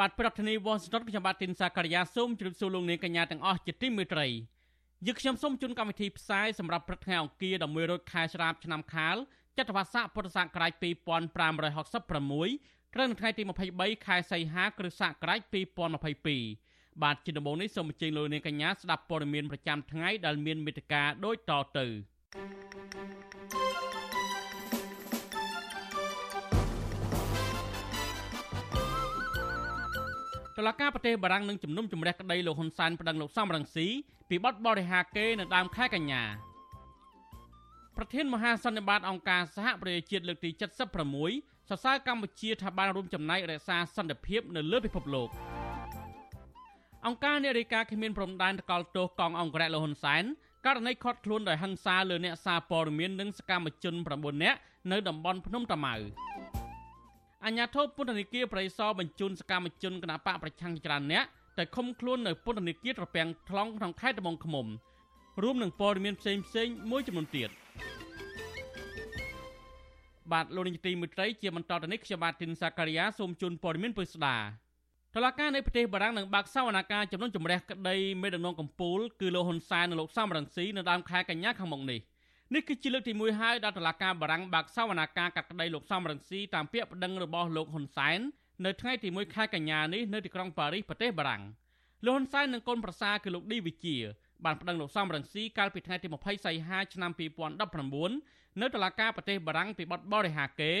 បាទប្រធានាធិបតី Washington ខ្ញុំបាទទីនសាករិយាសូមជម្រាបសួរលោកនាងកញ្ញាទាំងអស់ជាទីមេត្រីយើងខ្ញុំសូមជូនកម្មវិធីផ្សាយសម្រាប់ព្រឹកថ្ងៃអង្គារ11រោចខែស្រាបឆ្នាំខាលចត្វាស័កពុទ្ធសករាជ2566ត្រូវនៅថ្ងៃទី23ខែសីហាគ្រិស្តសករាជ2022បាទជាដំបូងនេះសូមអញ្ជើញលោកនាងកញ្ញាស្ដាប់ព័ត៌មានប្រចាំថ្ងៃដែលមានមេត្តាដូចតទៅ តឡការប្រទេសបារាំងនឹងជំនុំជម្រះក្តីលោកហ៊ុនសែនប្តឹងលោកសំរងស៊ីពីបទបរិហាគេនៅដើមខែកញ្ញាប្រធានមហាសន្និបាតអង្គការសហប្រជាជាតិលើកទី76សរសើរកម្ពុជាថាបានរួមចំណែករក្សាសន្តិភាពនៅលើពិភពលោកអង្គការនារីការគ្មានព្រំដែនតកល់ទោសកងអង្គរៈលហ៊ុនសែនករណីខាត់ខ្លួនដោយហិង្សាលើអ្នកសារព័ត៌មាននិងសកម្មជន9នាក់នៅតំបន់ភ្នំតាម៉ៅ អញ្ញាធិបពន្ធនាគារប្រៃសណបញ្ជូនសកម្មជនគណបកប្រឆាំងច្រើនអ្នកតែឃុំខ្លួននៅពន្ធនាគារត្រពាំងខ្លងក្នុងខេត្តត្បូងឃ្មុំរួមនឹងព័ត៌មានផ្សេងផ្សេងមួយចំនួនទៀតបាទលោកនាយកទីមេត្រីជាបន្តទៅនេះខ្ញុំបាទទីនសាការីយ៉ាសូមជូនព័ត៌មានពិស្ដាតឡាការនៃប្រទេសបារាំងនឹងបើកសវនកម្មចំនួនចម្រះក្តីមេដឹកនាំកម្ពុជាគឺលោកហ៊ុនសែននិងលោកសំរងស៊ីនៅដើមខែកញ្ញាខាងមុខនេះ នេះគឺជាលើកទី1ហើយដែលតឡាការបារាំងបើកសវនកម្មកាត់ក្តីលោកសំរងស៊ីតាមពាក្យប្តឹងរបស់លោកហ៊ុនសែននៅថ្ងៃទី1ខែកញ្ញានេះនៅទីក្រុងប៉ារីសប្រទេសបារាំងលោកហ៊ុនសែននិងកូនប្រសារគឺលោកឌីវិជាបានប្តឹងលោកសំរងស៊ីកាលពីថ្ងៃទី20សីហាឆ្នាំ2019នៅតុលាការប្រទេសបារាំងពីបទបរិហាកេ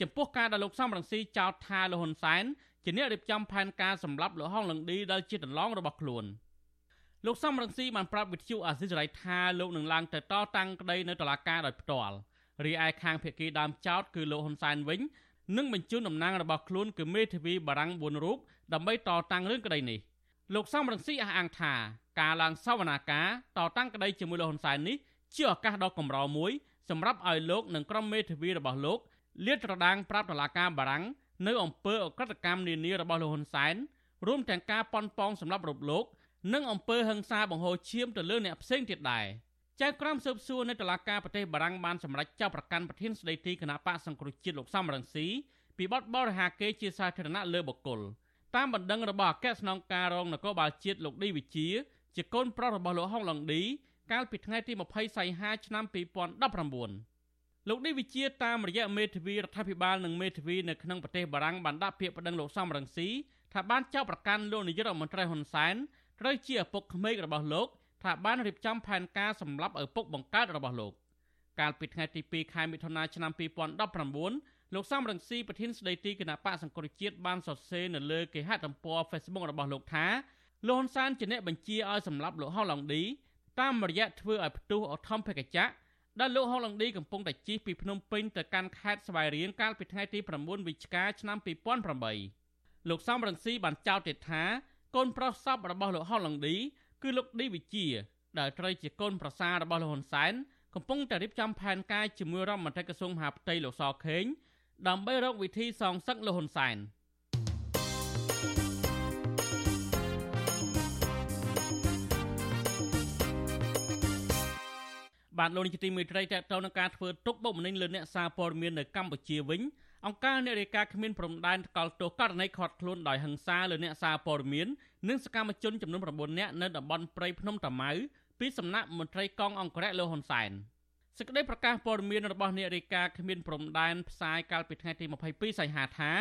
ចំពោះការដែលលោកសំរងស៊ីចោទថាលោកហ៊ុនសែនជាអ្នករៀបចំផែនការសម្លាប់លោកហុងលឹងឌីដែលជាដន្លងរបស់ខ្លួន លោកសំរងស៊ីបានប្រាប់វិទ្យុអាស៊ីសេរីថាលោកនឹងឡើងទៅតតាំងក្តីនៅតុលាការដោយផ្ទាល់រីឯខាងភៀកគីដើមចោតគឺលោកហ៊ុនសែនវិញនឹងបញ្ជូនតំណាងរបស់ខ្លួនគឺមេធាវីបារាំង4រូបដើម្បីតតាំងរឿងក្តីនេះលោកសំរងស៊ីអះអាងថាការឡើងសវនាការតតាំងក្តីជាមួយលោកហ៊ុនសែននេះជាឱកាសដ៏កម្រមួយសម្រាប់ឲ្យលោកនិងក្រុមមេធាវីរបស់លោកលាតត្រដាងប្រាប់តុលាការបារាំងនៅអំពើអក្រិតកម្មនានារបស់លោកហ៊ុនសែនរួមទាំងការប៉ុនប៉ងសម្រាប់រូបលោក និងអំពើហិង្សាបង្ហូរឈាមទៅលើអ្នកផ្សេងទៀតដែរចៅក្រមស៊ើបសួរនៅតុលាការប្រទេសបារាំងបានសម្រេចចាប់ប្រកាន់ប្រធានស្ដីទីគណៈបកសង្គ្រោះជាតិលោកសំរងស៊ីពីបទបរិហាកេជាសាធារណៈលើបុគ្គលតាមបណ្ដឹងរបស់អគ្គស្នងការរងនគរបាលជាតិលោកឌីវិជាជាកូនប្រុសរបស់លោកហុងឡុងឌីកាលពីថ្ងៃទី20សីហាឆ្នាំ2019លោកឌីវិជាតាមរយៈមេធាវីរដ្ឋាភិបាលនិងមេធាវីនៅក្នុងប្រទេសបារាំងបានដាក់ពាក្យប្តឹងលោកសំរងស៊ីថាបានចាប់ប្រកាន់លោកនាយករដ្ឋមន្ត្រីហ៊ុនសែន ត្រូវជាឪពុកក្មេករបស់លោកថាបានរៀបចំផែនការសម្លាប់ឪពុកបង្កើតរបស់លោកកាលពីថ្ងៃទី2ខែមិថុនាឆ្នាំ2019លោកសំរងស៊ីប្រធានស្ដីទីគណៈបកសង្គ្រោះជាតិបានសរសេរនៅលើគេហទំព័រ Facebook របស់លោកថាលោកហ៊ុនសែនជាអ្នកបញ្ជាឲ្យសម្លាប់លោកហុងឡុងឌីតាមរយៈធ្វើឲ្យផ្ទុះអធំភេកចៈដែលលោកហុងឡុងឌីកំពុងតែជិះពីភ្នំពេញទៅកាន់ខេត្តស្វាយរៀងកាលពីថ្ងៃទី9វិច្ឆិកាឆ្នាំ2008លោកសំរងស៊ីបានចោទទៀតថា កូនប្រុសសពរបស់លោកហុងឡុងឌីគឺលោកឌីវិជា ដែលត្រូវជាកូនប្រសាររបស់លោកហ៊ុនសែនកំពុងតែរៀបចំផែនការជាមួយរដ្ឋមន្ត្រីក្រសួងមហាផ្ទៃលោកសខេងដើម្បីរកវិធីសងសឹកលោកហ៊ុនសែន។បាទលោកនាយកទីមេត្រីតទៅនឹងការធ្វើទុកបុកម្នេញលើអ្នកសារព័ត៌មាននៅកម្ពុជាវិញ អង្គការអ្នករាយការណ៍គ្មានព្រំដែនថ្កោលទោសករណីខាត់ខ្លួនដោយហិង្សាលើអ្នកសារព័ត៌មាននិងសកម្មជនចំនួន9នាក់នៅតំបន់ព្រៃភ្នំតាម៉ៅពីសំណាក់មន្ត្រីកងអង្គរៈលោកហ៊ុនសែនសេចក្តីប្រកាសព័ត៌មានរបស់អ្នករាយការណ៍គ្មានព្រំដែនផ្សាយកាលពីថ្ងៃទី22សីហាថា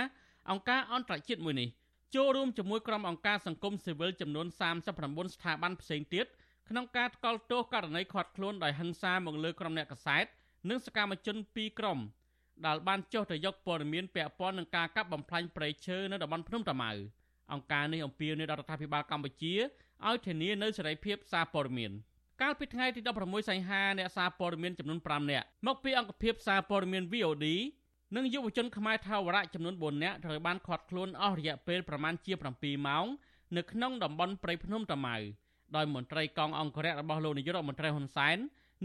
អង្គការអន្តរជាតិមួយនេះចូលរួមជាមួយក្រុមអង្គការសង្គមស៊ីវិលចំនួន39ស្ថាប័នផ្សេងទៀតក្នុងការថ្កោលទោសករណីខាត់ខ្លួនដោយហិង្សាមកលើក្រុមអ្នកកសែតនិងសកម្មជនពីរក្រុម ដែលបានចុះទៅយកព័ត៌មានពាក់ព័ន្ធនឹងការកាប់បំផ្លាញព្រៃឈើនៅតំបន់ភ្នំតាម៉ៅអង្គការនេះអំពាវនាវដល់រដ្ឋាភិបាលកម្ពុជាឲ្យធានានូវសេរីភាពសារព័ត៌មានកាលពីថ្ងៃទី16សីហាអ្នកសារព័ត៌មានចំនួន5នាក់មកពីអង្គភាពសារព័ត៌មាន VOD និងយុវជនខ្មែរថាវរៈចំនួន4នាក់ត្រូវបានឃាត់ខ្លួនអស់រយៈពេលប្រមាណជា7ម៉ោងនៅក្នុងតំបន់ព្រៃភ្នំតាម៉ៅដោយមន្ត្រីកងអង្គរៈរបស់លោកនាយករដ្ឋមន្ត្រីហ៊ុនសែន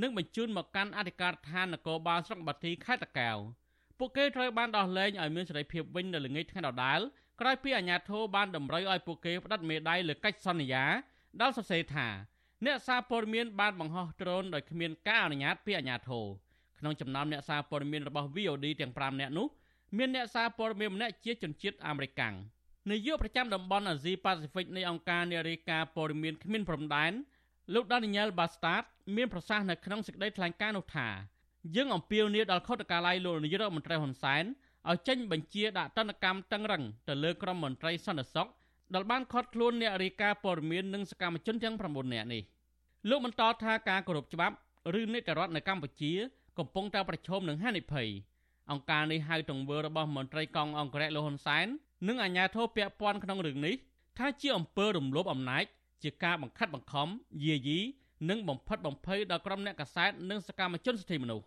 នឹងបញ្ជូនមកកាន់អធិការដ្ឋាននគរបាលស្រុកបាទីខេត្តតាកែវ ពួកគេត្រូវបានដោះលែងឲ្យមានសេរីភាពវិញនៅល្ងាចថ្ងៃដដែល ក្រោយពីអាជ្ញាធរបានតម្រូវឲ្យពួកគេផ្តិតមេដាយលើកិច្ចសន្យាដែលសរសេរថាអ្នកសារព័ត៌មានបានបង្ហោះដ្រូនដោយគ្មានការអនុញ្ញាតពីអាជ្ញាធរក្នុងចំណោមអ្នកសារព័ត៌មានរបស់ VOD ទាំង5នាក់នោះមានអ្នកសារព័ត៌មានម្នាក់ជាជនជាតិអាមេរិកនាយកប្រចាំតំបន់អាស៊ីប៉ាស៊ីហ្វិកនៃអង្គការនារីការព័ត៌មានគ្មានព្រំដែនលោក Daniel Bastard មានប្រសាសន៍នៅក្នុងសេចក្តីថ្លែងការណ៍នោះថា យើងអំពាវនាវដល់ខុទ្ទកាល័យលោកនាយករដ្ឋមន្ត្រីហ៊ុនសែនឲ្យចេញបញ្ជាដាក់ទណ្ឌកម្មតឹងរឹងទៅលើក្រុមមន្ត្រីសន្តិសុខដែលបានខាត់ខ្លួនអ្នករាយការណ៍ព័ត៌មាននិងសកម្មជនទាំង9នាក់នេះលោកបន្តថាការគោរពច្បាប់ឬនីតិរដ្ឋនៅកម្ពុជាកំពុងតែប្រឈមនឹងហានិភ័យអង្គការនេះហៅទង្វើរបស់មន្ត្រីកងអង្គរៈលោកហ៊ុនសែននិងអាជ្ញាធរពាក់ព័ន្ធក្នុងរឿងនេះថាជាអំពើរំលោភអំណាចជាការបង្ខិតបង្ខំយាយី និងបំផិតបំភ័យដល់ក្រុមអ្នកកាសែតនិងសកម្មជនសិទ្ធិមនុស្ស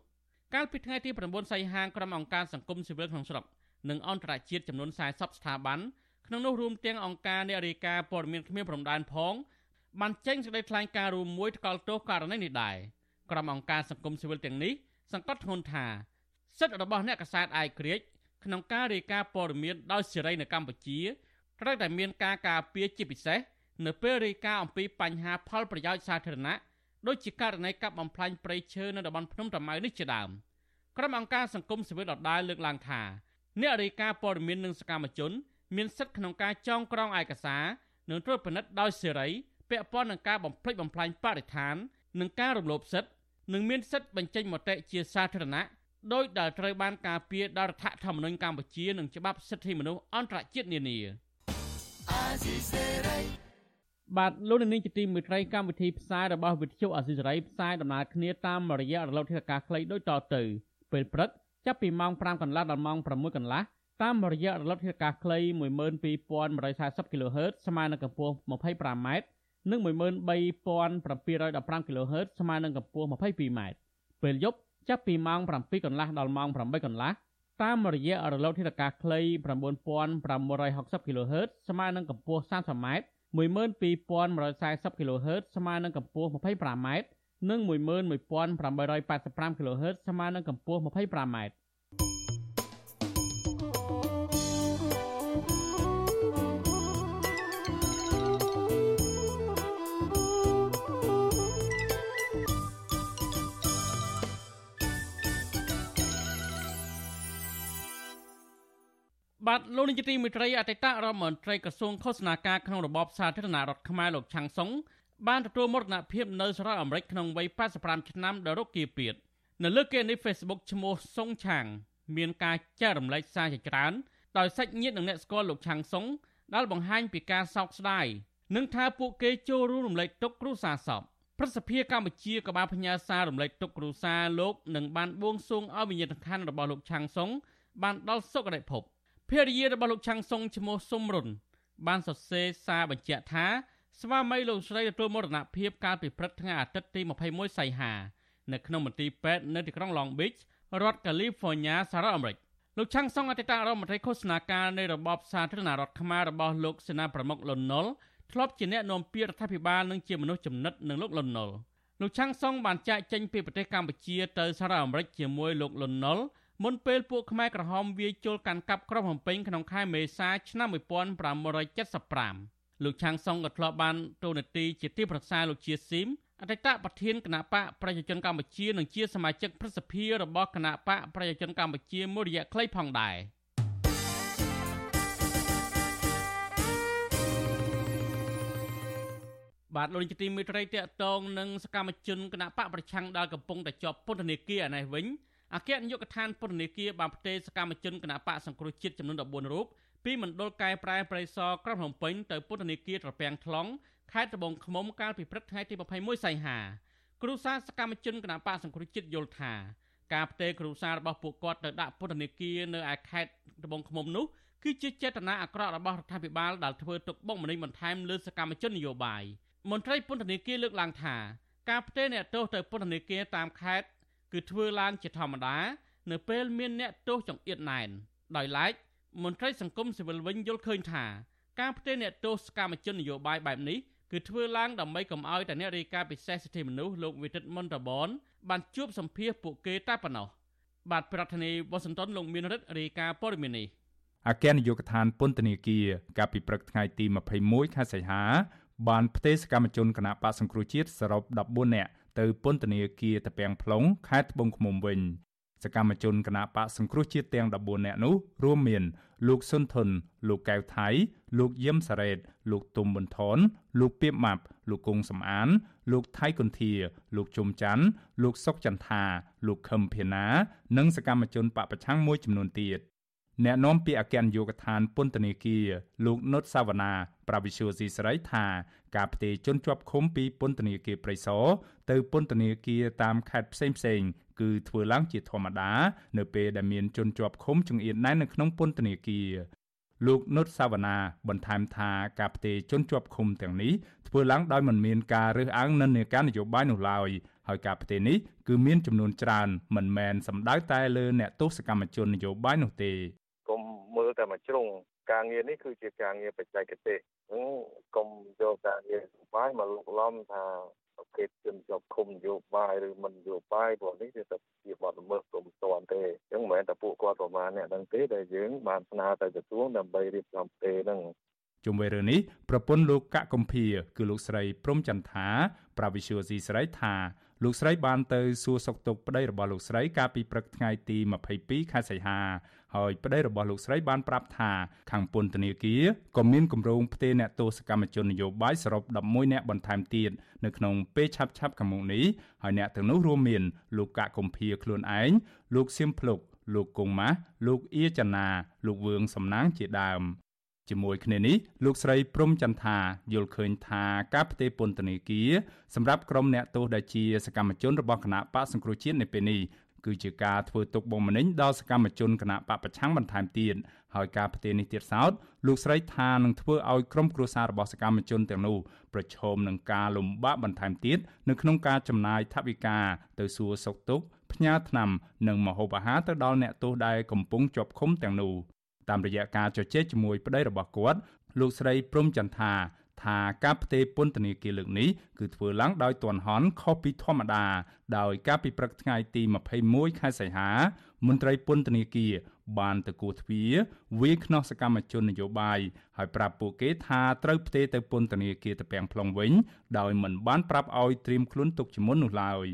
កាលពីថ្ងៃទី9សីហាក្រុមអង្គការសង្គមស៊ីវិលក្នុងស្រុកនិងអន្តរជាតិចំនួន40ស្ថាប័នក្នុងនោះរួមទាំងអង្គការអ្នករាយការណ៍ព័ត៌មានគ្មានព្រំដែនផងបានចេញសេចក្តីថ្លែងការណ៍រួមមួយថ្កោលទោសករណីនេះដែរក្រុមអង្គការសង្គមស៊ីវិលទាំងនេះសង្កត់ធ្ងន់ថាសិទ្ធិរបស់អ្នកកាសែតអាយក្រិចក្នុងការរាយការណ៍ព័ត៌មានដោយសេរីនៅកម្ពុជាត្រូវតែមានការការពារជាពិសេស នៅពេលរាយការណ៍អំពីបញ្ហាផលប្រយោជន៍សាធារណៈដូចជាករណីកាប់បំផ្លាញព្រៃឈើនៅតំបន់ភ្នំតាម៉ៅនេះជាដើមក្រុមអង្គការសង្គមស៊ីវិលដដែលលើកឡើងថាអ្នករាយការណ៍ព័ត៌មាននិងសកម្មជន មានសិទ្ធិក្នុងការចងក្រងឯកសារនិងត្រួតពិនិត្យដោយសេរីពាក់ព័ន្ធនឹងការបំផ្លិចបំផ្លាញបរិស្ថាននិងការរំលោភសិទ្ធិនិងមានសិទ្ធិបញ្ចេញមតិជាសាធារណៈដោយដែលត្រូវបានការពារដោយរដ្ឋធម្មនុញ្ញកម្ពុជានិងច្បាប់សិទ្ធិមនុស្សអន្តរជាតិនានា បាទលោកនាងជាទីមេត្រីកម្មវិធីផ្សាយរបស់វិទ្យុអាស៊ីសេរីផ្សាយដំណើរគ្នាតាមរយៈរលកធាតុអាកាសខ្លីដូចតទៅពេលព្រឹកចាប់ពីម៉ោង5កន្លះដល់ម៉ោង6កន្លះតាមរយៈរលកធាតុអាកាសខ្លី12140 kHz ស្មើនឹងកម្ពស់ 25m និង13715 kHz ស្មើនឹងកម្ពស់ 22m ពេលយប់ចាប់ពីម៉ោង7កន្លះដល់ម៉ោង8កន្លះតាមរយៈរលកធាតុអាកាសខ្លី9560 kHz ស្មើនឹងកម្ពស់ 30m 12140 kHz ស្មើនឹងកម្ពស់ 25m និង11885 kHz ស្មើនឹងកម្ពស់ 25m បាទលោកនាយកទីមេត្រីអតីតរដ្ឋមន្ត្រីក្រសួងឃោសនាការក្នុងរបបសាធារណរដ្ឋខ្មែរលោកឆាំងសុងបានទទួលមរណភាពនៅសហរដ្ឋអាមេរិកក្នុងវ័យ85ឆ្នាំដោយរោគគាពៀតនៅលើគេនេះ Facebook ឈ្មោះសុងឆាង មានការចែករំលែកសារជាច្រើនដោយសាច់ញាតិនិងអ្នកស្គាល់លោកឆាំងសុងដែលបង្ហាញពីការសោកស្ដាយនិងថាពួកគេចូលរួមរំលែកទុក្ខគ្រួសារសពព្រឹទ្ធសភាកម្ពុជាក៏បានផ្ញើសាររំលែកទុក្ខគ្រួសារលោកនិងបានបួងសួងឲ្យវិញ្ញាណក្ខន្ធរបស់លោកឆាំងសុងបានដល់សុគតិភព ភរិយារបស់លោកឆាំងសុងឈ្មោះសុំរុនបានសរសេរសារបញ្ជាក់ថាស្វាមីលោកស្រីទទួលមរណភាពកាលពីព្រឹកថ្ងៃអាទិត្យទី21សីហានៅក្នុងមន្ទីរពេទ្យនៅទីក្រុង Long Beach រដ្ឋ California សហរដ្ឋអាមេរិកលោកឆាំងសុងអតីតរដ្ឋមន្ត្រីឃោសនាការនៃរបបសាធារណរដ្ឋខ្មែររបស់លោកសេនាប្រមុខលន់នល់ធ្លាប់ជាអ្នកនាំពាក្យរដ្ឋាភិបាលនិងជាមនុស្សចំណិតនឹងលោកលន់នល់លោកឆាំងសុងបានចាកចេញពីប្រទេសកម្ពុជាទៅសហរដ្ឋអាមេរិកជាមួយលោកលន់នល់ មុនពេលពួកខ្មែរក្រហមវាយជលកាន់កាប់ក្រុងភ្នំពេញក្នុងខែមេសាឆ្នាំ1575លោកឆាំងសុងក៏ធ្លាប់បានតួនាទីជាទីប្រឹក្សាលោកជាស៊ីមអតីតប្រធានគណៈបកប្រជាជនកម្ពុជានិងជាសមាជិកព្រឹទ្ធសភារបស់គណៈបកប្រជាជនកម្ពុជាមួយរយៈខ្លីផងដែរបាទលោកនាយកទីមេត្រីតកតងនឹងសកម្មជនគណៈបកប្រឆាំងដែលកំពុងតែជាប់ពន្ធនាគារឯនេះវិញ អគ្គនាយកដ្ឋានពន្ធនាគារបានផ្ទេរសកម្មជនគណបកសង្គ្រោះជាតិចំនួន14រូបពីមណ្ឌលកែប្រែប្រៃសណក្រុងភ្នំពេញទៅពន្ធនាគារត្រពាំង tlong ខេត្តត្បូងឃ្មុំកាលពីព្រឹកថ្ងៃទី21សីហាគ្រូសាសកម្មជនគណបកសង្គ្រោះជាតិយល់ថាការផ្ទេរគ្រូសារបស់ពួកគាត់ទៅដាក់ពន្ធនាគារនៅឯខេត្តត្បូងឃ្មុំនោះគឺជាចេតនាអាក្រក់របស់រដ្ឋាភិបាលដែលធ្វើទុកបុកម្នេញបន្ថែមលើសកម្មជននយោបាយមន្ត្រីពន្ធនាគារលើកឡើងថាការផ្ទេរអ្នកទោសទៅពន្ធនាគារតាមខេត្ត គឺធ្វើឡើងជាធម្មតា នៅពេលមានអ្នកទោសចង្អៀតណែនដោយឡែកមន្ត្រីសង្គមស៊ីវិលវិញយល់ឃើញថាការផ្ទេរអ្នកទោសកម្មជននយោបាយបែបនេះគឺធ្វើឡើងដើម្បីកុំឲ្យតែអ្នករាយការណ៍ពិសេសសិទ្ធិមនុស្សលោកវិទិតមន្តបនបានជួបសម្ភាសពួកគេតែប៉ុណ្ណោះបាទប្រធានាធិបតីវ៉ាស៊ីនតោនលោកមានរិទ្ធរាយការណ៍ព័ត៌មាននេះអគ្គនាយកដ្ឋានពន្ធនាគារកាលពីព្រឹកថ្ងៃទី21ខែសីហាបានផ្ទេរសកម្មជនគណៈបកសង្គ្រោះជាតិសរុប14នាក់ ទៅពន្ធនាគារតាពាំង plong ខេត្តត្បូងឃ្មុំវិញសកម្មជនគណៈបកសង្គ្រោះជាតិទាំង14នាក់នោះរួមមាន លោកសុនធុនលោកកែវថៃ លោកយឹមសារ៉េត លោកទុំប៊ុនថនលោកពីបម៉ាប់លោកគង់សំអាន លោកថៃកុនធាលោកជុំច័ន្ទលោកសុកចន្ទថា លោកខឹមភាណា និងសកម្មជនបពប្រឆាំងមួយចំនួនទៀត អ្នកនាំពាក្យអគ្គនាយកដ្ឋានពន្ធនាគារលោកនុតសាវណ្ណាប្រាវិសុយស៊ីស្រីថាការផ្ទេរជនជាប់ឃុំពីពន្ធនាគារព្រៃសរទៅពន្ធនាគារតាមខេត្តផ្សេងផ្សេងគឺធ្វើឡើងជាធម្មតានៅពេលដែលមានជនជាប់ឃុំចង្អៀតណែននៅក្នុងពន្ធនាគារលោកនុតសាវណ្ណាបន្ថែមថាការផ្ទេរជនជាប់ឃុំទាំងនេះធ្វើឡើងដោយមិនមានការរើសអើងនិន្នាការនយោបាយនោះឡើយហើយការផ្ទេរនេះគឺមានចំនួនច្រើនមិនមែនសំដៅតែលើអ្នកទោសកម្មជននយោបាយនោះទេកុំមើល តែមួយជ្រុងការងារនេះគឺជាការងារបច្ចេកទេសកុំយកការងារបាយមកលុកលំថាប្រភេទជនជាប់ឃុំនយោបាយឬមិននយោបាយព្រោះនេះវាទៅជាបទល្មើសព្រមស្ទាន់ទេអញ្ចឹងមិនមែនតែពួកគាត់ប្រមាណអ្នកហ្នឹងទេដែលយើងបានស្នើទៅក្រសួងដើម្បីរៀបចំទេហ្នឹងជុំវិញរឿងនេះប្រពន្ធលោកកកកំភៀគឺលោកស្រីព្រំចន្ទថាប្រាវិសុយស៊ីស្រីថាលោកស្រីបានទៅសួរសុខទុក្ខប្តីរបស់លោកស្រីកាលពីព្រឹកថ្ងៃទី22ខែសីហា ហើយប្តីរបស់លោកស្រីបានប្រាប់ថាខាងពន្ធនាគារក៏មានគម្រោងផ្ទេរអ្នកទោសកម្មជននយោបាយសរុប11នាក់បន្ថែមទៀតនៅក្នុងពេលឆាប់ឆាប់ខាងមុខនេះហើយអ្នកទាំងនោះរួមមានលោកកកកំភៀខ្លួនឯងលោកសៀមភ្លុកលោកគង់ម៉ាស់លោកអៀចនាលោកវឿងសំណាងជាដើមជាមួយគ្នានេះលោកស្រីព្រំចន្ទថាយល់ឃើញថាការផ្ទេរពន្ធនាគារសម្រាប់ក្រុមអ្នកទោសដែលជាសកម្មជនរបស់គណៈបកសង្គ្រោះជាតិនៅពេលនេះ គឺជាការធ្វើទុកបុកម្នេញដល់សកម្មជនគណៈបកប្រឆាំងបន្ថែមទៀតហើយការផ្ទេរនេះទៀតសោតលោកស្រីថានឹងធ្វើឲ្យក្រុមគ្រួសាររបស់សកម្មជនទាំងនោះប្រឈមនឹងការលំបាកបន្ថែមទៀតនៅក្នុងការចំណាយថវិកាទៅសួរសុខទុក្ខផ្ញើថ្នាំនិងម្ហូបអាហារទៅដល់អ្នកទោសដែលកំពុងជាប់ឃុំទាំងនោះតាមរយៈការជជែកជាមួយប្តីរបស់គាត់លោកស្រីព្រំចន្ទថា ថាការផ្ទេរពន្ធនាគារលើកនេះគឺធ្វើឡើងដោយទន់ហន់ខុសពីធម្មតា ដោយការពីព្រឹកថ្ងៃទី21ខែសីហា មន្ត្រីពន្ធនាគារបានទៅគោះទ្វារវាយខ្នោះសកម្មជននយោបាយហើយប្រាប់ពួកគេថាត្រូវផ្ទេរទៅពន្ធនាគារតាពាំង plong វិញ ដោយមិនបានប្រាប់ឲ្យត្រៀមខ្លួនទុកជាមុននោះឡើយ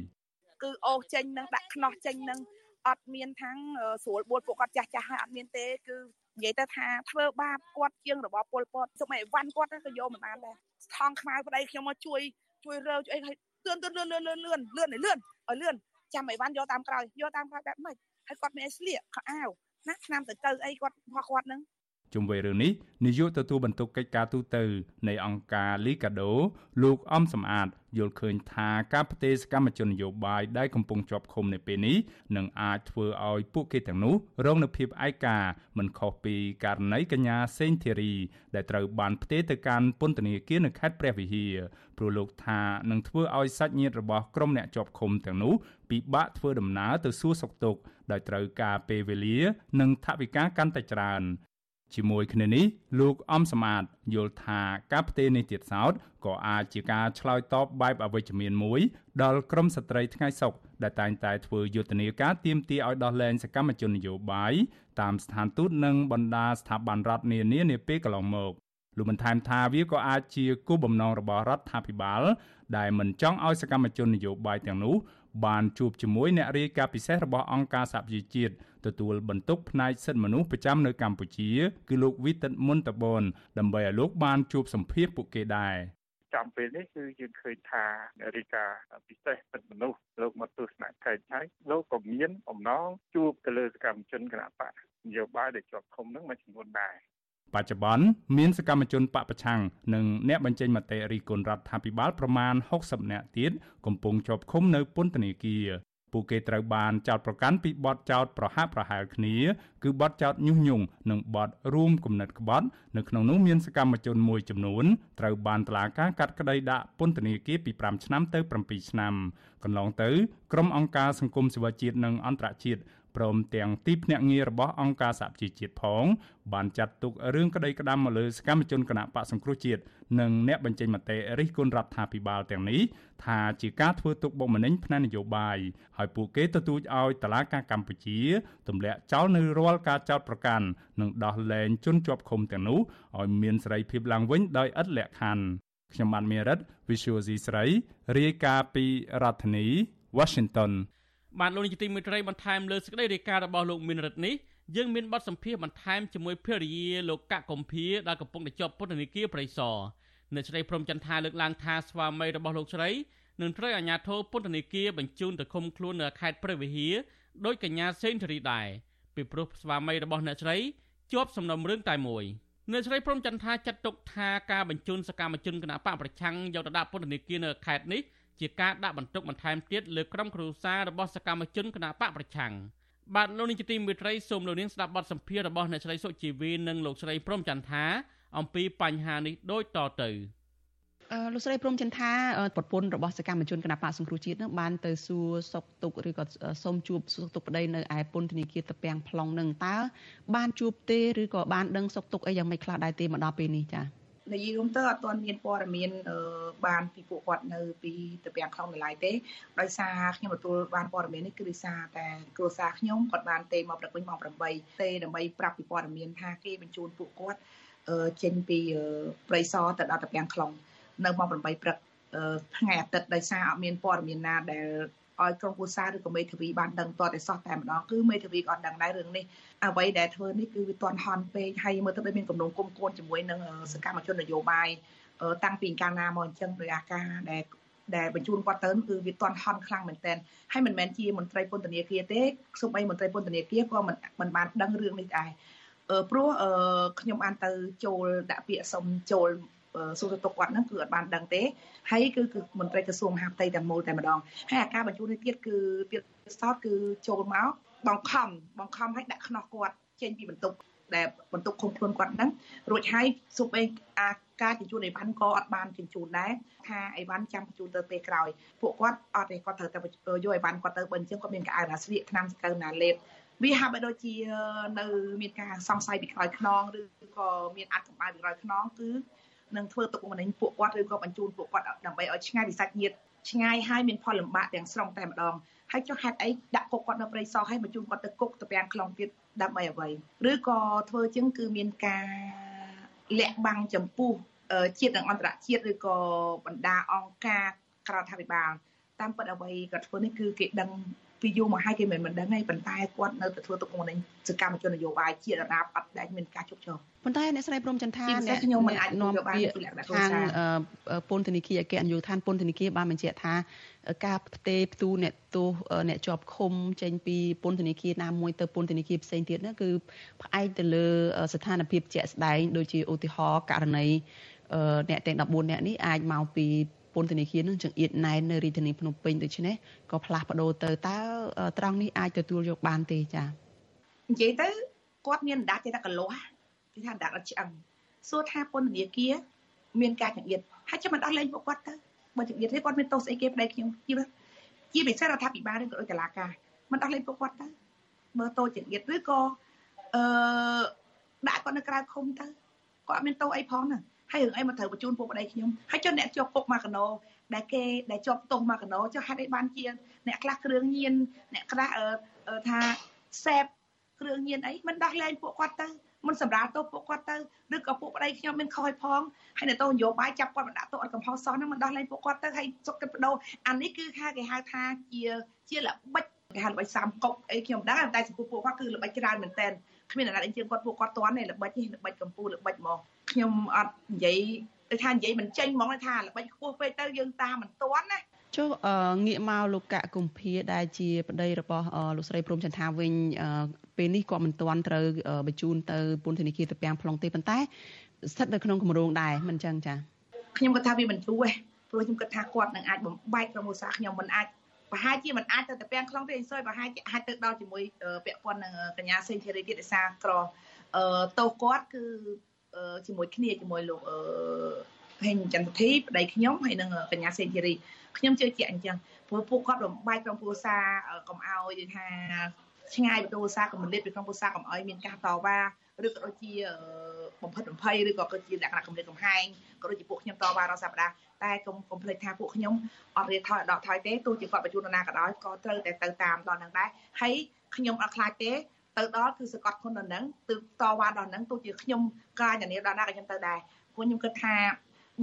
គឺអូសចេញនឹងដាក់ខ្នោះចេញនឹង អត់មានทั้งស្រួលបួលពួកគាត់ចាស់ចាស់ហើយអត់មានទេគឺនិយាយទៅថាធ្វើបាបគាត់ជាងរបស់ពលពតសុំឲ្យវ៉ាន់គាត់ក៏យកមិនបានដែរថងខ្មៅប្តីខ្ញុំមកជួយជួយរើជួយអីឲ្យទឿនទឿនលឿនលឿនលឿនលឿនលឿនឲ្យលឿនឲ្យលឿនចាំឲ្យវ៉ាន់យកតាមក្រោយយកតាមក្រោយបែបម៉េចហើយគាត់មានឲ្យស្លៀកខោអាវណាឆ្នាំទៅទៅអីគាត់របស់គាត់ហ្នឹង ជុំវិញរឿងនេះនាយកទទួលបន្ទុកកិច្ចការទូតនៃអង្គការ Liga do លោកអំសំអាតយល់ឃើញថាការផ្ទេរសកម្មជននយោបាយដែលកំពុងជាប់ឃុំនៅពេលនេះនឹងអាចធ្វើឲ្យពួកគេទាំងនោះរងនូវភាពឯកាមិនខុសពីករណីកញ្ញាសេងធីរី ដែលត្រូវបានផ្ទេរទៅកាន់ពន្ធនាគារនៅខេត្តព្រះវិហារព្រោះលោកថានឹងធ្វើឲ្យសាច់ញាតិរបស់ក្រុមអ្នកជាប់ឃុំទាំងនោះពិបាកធ្វើដំណើរទៅសួរសុខទុក្ខដោយត្រូវការពេលវេលា និងថវិកាកាន់តែច្រើន ជាមួយគ្នានេះលោកអំសមាតយល់ថាការផ្ទេរនេះទៀតសោតក៏អាចជាការឆ្លើយតបបែបអវិជ្ជមានមួយដល់ក្រមស្ត្រីថ្ងៃសុកដែលតែងតែធ្វើយុទ្ធនាការទាមទារឲ្យដោះលែងសកម្មជននយោបាយតាមស្ថានទូតនិងបណ្ដាស្ថាប័នរដ្ឋនានានាពេលកន្លងមកលោកបន្ថែមថាវាក៏អាចជាគោលបំណងរបស់រដ្ឋាភិបាលដែលមិនចង់ឲ្យសកម្មជននយោបាយទាំងនោះ បានជួបជាមួយអ្នករាយការណ៍ពិសេសរបស់អង្គការសហប្រជាជាតិទទួលបន្ទុកផ្នែកសិទ្ធិមនុស្សប្រចាំនៅកម្ពុជាគឺលោកវិទិតមុនតបនដើម្បីឲ្យលោកបានជួបសម្ភាសពួកគេដែរចាំពេលនេះគឺយើងឃើញថារាជការពិសេសសិទ្ធិមនុស្សលោកមកទស្សនកិច្ចហើយលោកក៏មានអំណងជួបទៅលើសកម្មជនគណបកនយោបាយដែលជាប់ឃុំនឹងមួយចំនួនដែរ បច្ចុប្បន្នមានសកម្មជនបពប្រឆាំងនិងអ្នកបញ្ចេញមតិរិះគន់រដ្ឋាភិបាលប្រមាណ60នាក់ទៀតកំពុងជាប់ឃុំនៅពន្ធនាគារពួកគេត្រូវបានចោទប្រកាន់ពីបទចោទប្រហាក់ប្រហែលគ្នាគឺបទចោទញុះញង់និងបទរួមគំនិតក្បត់នៅក្នុងនោះមានសកម្មជនមួយចំនួនត្រូវបានតុលាការកាត់ក្តីដាក់ពន្ធនាគារពី5ឆ្នាំទៅ7ឆ្នាំកន្លងទៅក្រុមអង្គការសង្គមស៊ីវិលជាតិនិងអន្តរជាតិ ព្រមទាំងទីភ្នាក់ងាររបស់អង្គការសហជីវជាតិផង បានចាត់ទុករឿងក្តីក្តាំមកលើសកម្មជនគណៈបកសង្គ្រោះជាតិនិងអ្នកបញ្ចេញមតិរិះគន់រដ្ឋាភិបាលទាំងនេះថាជាការធ្វើទុកបុកម្នេញផ្នែកនយោបាយហើយពួកគេទទូចឲ្យតឡាការកម្ពុជាទម្លាក់ចោលនៅរាល់ការចោទប្រកាន់និងដោះលែងជនជាប់ឃុំទាំងនោះឲ្យមានសេរីភាពឡើងវិញដោយឥតលក្ខខណ្ឌខ្ញុំបានមេរិត Visual C ស្រីរាយការណ៍ពីរដ្ឋធានី Washington បានលោកនាយកទីមេត្រីបន្ថែមលើសេចក្តីរាយការណ៍របស់លោកមានរិទ្ធនេះយើងមានបទសម្ភាសន៍បន្ថែមជាមួយភរិយាលោកកកកំភៀដែលកំពុងតែជាប់ពន្ធនាគារប្រៃសណអ្នកស្រីព្រំចន្ទថាលើកឡើងថាស្វាមីរបស់លោកស្រីនឹងត្រូវអាជ្ញាធរពន្ធនាគារបញ្ជូនទៅឃុំខ្លួននៅខេត្តព្រះវិហារដោយកញ្ញាសេនធរីដែរពីព្រោះស្វាមីរបស់អ្នកស្រីជាប់សំណុំរឿងតែមួយអ្នកស្រីព្រំចន្ទថាចាត់ទុកថាការបញ្ជូនសកម្មជនគណបកប្រឆាំងយកទៅដាក់ពន្ធនាគារនៅខេត្តនេះ ជាការដាក់បន្ទុកបន្ថែមទៀតលើក្រុមគ្រួសាររបស់សកម្មជនគណបកប្រឆាំងបាទលោកនាយកទីមេត្រីសូមលោកនាងស្ដាប់បទសម្ភាសន៍របស់អ្នកស្រីសុជីវីនិងលោកស្រីព្រំចន្ទថាអំពីបញ្ហានេះដូចតទៅអឺលោកស្រីព្រំចន្ទថាប្រពន្ធរបស់សកម្មជនគណបកសង្គ្រោះជាតិនឹងបានទៅសួរសុខទុក្ខឬក៏សូមជួបសុខទុក្ខប្តីនៅឯពន្ធនាគារតាពាំង plong នឹងតើបានជួបទេឬក៏បានដឹងសុខទុក្ខអីយ៉ាងម៉េចខ្លះដែរទេមកដល់ពេលនេះចា៎ និយាយរួមទៅអត់ទាន់មានព័ត៌មានបានពីពួកគាត់នៅពីតាពាំងខ្លងនៅឡើយទេដោយសារខ្ញុំទទួលបានព័ត៌មាននេះគឺដោយសារតែគ្រួសារខ្ញុំគាត់បានទេមកព្រឹកវិញម៉ោង8ទេដើម្បីប្រាប់ពីព័ត៌មានថាគេបញ្ជូនពួកគាត់ចេញពីព្រៃសរទៅដល់តាពាំងខ្លងនៅម៉ោង8ព្រឹកថ្ងៃអាទិត្យដោយសារអត់មានព័ត៌មានណាដែល ឲ្យក្រុមគូសាឬក៏មេធាវីបានដឹងតតែសោះតែម្ដងគឺមេធាវីក៏អត់ដឹងដែររឿងនេះអ្វីដែលធ្វើនេះគឺវាទាន់ហន់ពេកហើយមើលទៅដូចមានកំណងគុំគួនជាមួយនឹងសកម្មជននយោបាយតាំងពីកាលណាមកអញ្ចឹងដោយអាការដែលដែលបញ្ជូនគាត់ទៅគឺវាទាន់ហន់ខ្លាំងមែនតើហើយមិនមែនជាមន្ត្រីពន្ធនាគារទេសូម្បីមន្ត្រីពន្ធនាគារក៏មិនមិនបានដឹងរឿងនេះដែរព្រោះខ្ញុំបានទៅចូលដាក់ពាក្យសុំចូល សួរទៅទុកគាត់ហ្នឹងគឺអត់បានដឹងទេហើយគឺគឺមន្ត្រីក្រសួងមហាផ្ទៃតែមូលតែម្ដងហើយអាការបញ្ជូននេះទៀតគឺទៀតសតគឺចូលមកបង្ខំបង្ខំឲ្យដាក់ខ្នោះគាត់ចេញពីបន្ទប់ដែលបន្ទប់ឃុំខ្លួនគាត់ហ្នឹងរួចហើយសុបអេអាការជញ្ជូនអីវ៉ាន់ក៏អត់បានជញ្ជូនដែរថាអីវ៉ាន់ចាំជញ្ជូនទៅពេលក្រោយពួកគាត់អត់ទេគាត់ត្រូវតែយកអីវ៉ាន់គាត់ទៅបើអញ្ចឹងគាត់មានការអើណាស្លៀកថ្នាំសង្កូវណាលេបវាហាក់បីដូចជានៅមានការសង្ស័យពីក្រោយខ្នងឬក៏មានអត្តកម្បាំងពីក្រោយខ្នងគឺ នឹងធ្វើទុកបុកម្នេញពួកគាត់ឬក៏បញ្ជូនពួកគាត់ដើម្បីឲ្យឆ្ងាយពីសាច់ញាតិឆ្ងាយហើយមានផលលំបាកទាំងស្រុងតែម្ដងហើយចុះហេតុអីដាក់គុកគាត់នៅព្រៃសរហើយបញ្ជូនគាត់ទៅគុកទៅពាំងខ្លងទៀតដើម្បីអ្វីឬក៏ធ្វើជាងគឺមានការលាក់បាំងចំពោះជាតិនិងអន្តរជាតិឬក៏បណ្ដាអង្គការក្រៅរដ្ឋាភិបាលតាមពិតអ្វីគាត់ធ្វើនេះគឺគេដឹង ពីយូរមកហើយគេមិនមិនដឹងទេប៉ុន្តែគាត់នៅតែធ្វើទុកបុកម្នេញសកម្មជននយោបាយជាដរាបអត់ដែលមានការជោគជ័យប៉ុន្តែអ្នកស្រីព្រមចន្ទថាអ្នកខ្ញុំមិនអាចនាំពាក្យខាងពន្ធនាគារអគ្គនាយកដ្ឋានពន្ធនាគារបានបញ្ជាក់ថាការផ្ទេរផ្ទូអ្នកទោសអ្នកជាប់ឃុំចេញពីពន្ធនាគារណាមួយទៅពន្ធនាគារផ្សេងទៀតនោះគឺផ្អែកទៅលើស្ថានភាពជាក់ស្ដែងដូចជាឧទាហរណ៍ករណីអ្នកទាំង14អ្នកនេះអាចមកពី ពន្ធនាគារនឹងចង្អៀតណែននៅរាជធានីភ្នំពេញដូច្នេះក៏ផ្លាស់ប្ដូរទៅតើត្រង់នេះអាចទទួលយកបានទេចា៎និយាយទៅគាត់មានអណ្ដាតចេះតែកលាស់គេថាអណ្ដាតអត់ឆ្អឹងសួរថាពន្ធនាគារមានការចង្អៀតហើយចាំមិនដោះលែងពួកគាត់ទៅបើចង្អៀតទេគាត់មានទោសស្អីគេប្តីខ្ញុំជាជាពិសេសរដ្ឋាភិបាលឬក៏ដោយតុលាការមិនដោះលែងពួកគាត់ទៅមើលតូចចង្អៀតឬក៏អឺដាក់គាត់នៅក្រៅឃុំទៅគាត់អត់មានទោសអីផងហ្នឹង ហើយរឿងអីមកត្រូវបញ្ជូនពួកប្តីខ្ញុំហើយចុះអ្នកជាប់គុកមកកណោដែលគេដែលជាប់ទោសមកកណោចុះហេតុអីបានជាអ្នកខ្លះគ្រឿងញៀនអ្នកខ្លះថាសេពគ្រឿងញៀនអីមិនដោះលែងពួកគាត់ទៅមិនសម្រាប់ទោសពួកគាត់ទៅឬក៏ពួកប្តីខ្ញុំមានខុសឲ្យផងហើយនៅទោសនយោបាយចាប់គាត់មកដាក់ទោសអត់កំហុសសោះហ្នឹងមិនដោះលែងពួកគាត់ទៅហើយសុកគិតបដូរអានេះគឺថាគេហៅថាជាជាល្បិចគេហៅល្បិចសាមកុកអីខ្ញុំដឹងតែចំពោះពួកគាត់គឺល្បិចច្រើនមែនតើ គ្មានអ្នកណាអញ្ជើញគាត់ពួកគាត់តន់ទេល្បិចនេះល្បិចកម្ពុជាល្បិចមកខ្ញុំអត់និយាយទៅថានិយាយមិនចេញហ្មងថាល្បិចខ្ពស់ពេកទៅយើងតាមមិនតន់ណាចុះងាកមកលោកកកគុំភាដែលជាប្តីរបស់លោកស្រីព្រំចន្ទថាវិញពេលនេះគាត់មិនទាន់ត្រូវបញ្ជូនទៅពន្ធនាគារតាពាំង plong ទេប៉ុន្តែស្ថិតនៅក្នុងគម្រោងដែរមិនចឹងចាខ្ញុំគាត់ថាវាមិនយូរទេព្រោះខ្ញុំគិតថាគាត់នឹងអាចបំបែកក្រុមឧស្សាហ៍ខ្ញុំមិនអាច ប្រហែលជាមិនអាចទៅតាពាំងខ្លងទេអ៊ីសុយប្រហែលជាអាចទៅដល់ជាមួយពាក់ព័ន្ធនឹងកញ្ញាសេងធីរីទៀតឯសាក្រអឺតោគាត់គឺជាមួយគ្នាជាមួយលោកអឺហេងចន្ទធីប្តីខ្ញុំហើយនឹងកញ្ញាសេងធីរីខ្ញុំជឿជាក់អញ្ចឹងព្រោះពួកគាត់បំបែកក្រុមគ្រួសារកុំឲ្យថាឆ្ងាយពីគ្រួសារកុំលៀបពីក្នុងគ្រួសារកុំឲ្យមានការតវ៉ាឬក៏ដូចជាបំផិតបំភ័យឬក៏គឺជាលក្ខណៈគម្រាមកំហែងក៏ដូចជាពួកខ្ញុំតវ៉ារាល់សប្តាហ៍ តែកុំកុំភ្លេចថាពួកខ្ញុំអត់រៀនថយដកថយទេទោះជាគាត់បញ្ជូននរណាក៏ដោយក៏ត្រូវតែទៅតាមដល់នឹងដែរហើយខ្ញុំអត់ខ្លាចទេទៅដល់គឺសកត់ខ្លួនដល់នឹងទើបតវ៉ាដល់នឹងទោះជាខ្ញុំកាយនានាដល់ណាក៏ខ្ញុំទៅដែរព្រោះខ្ញុំគិតថា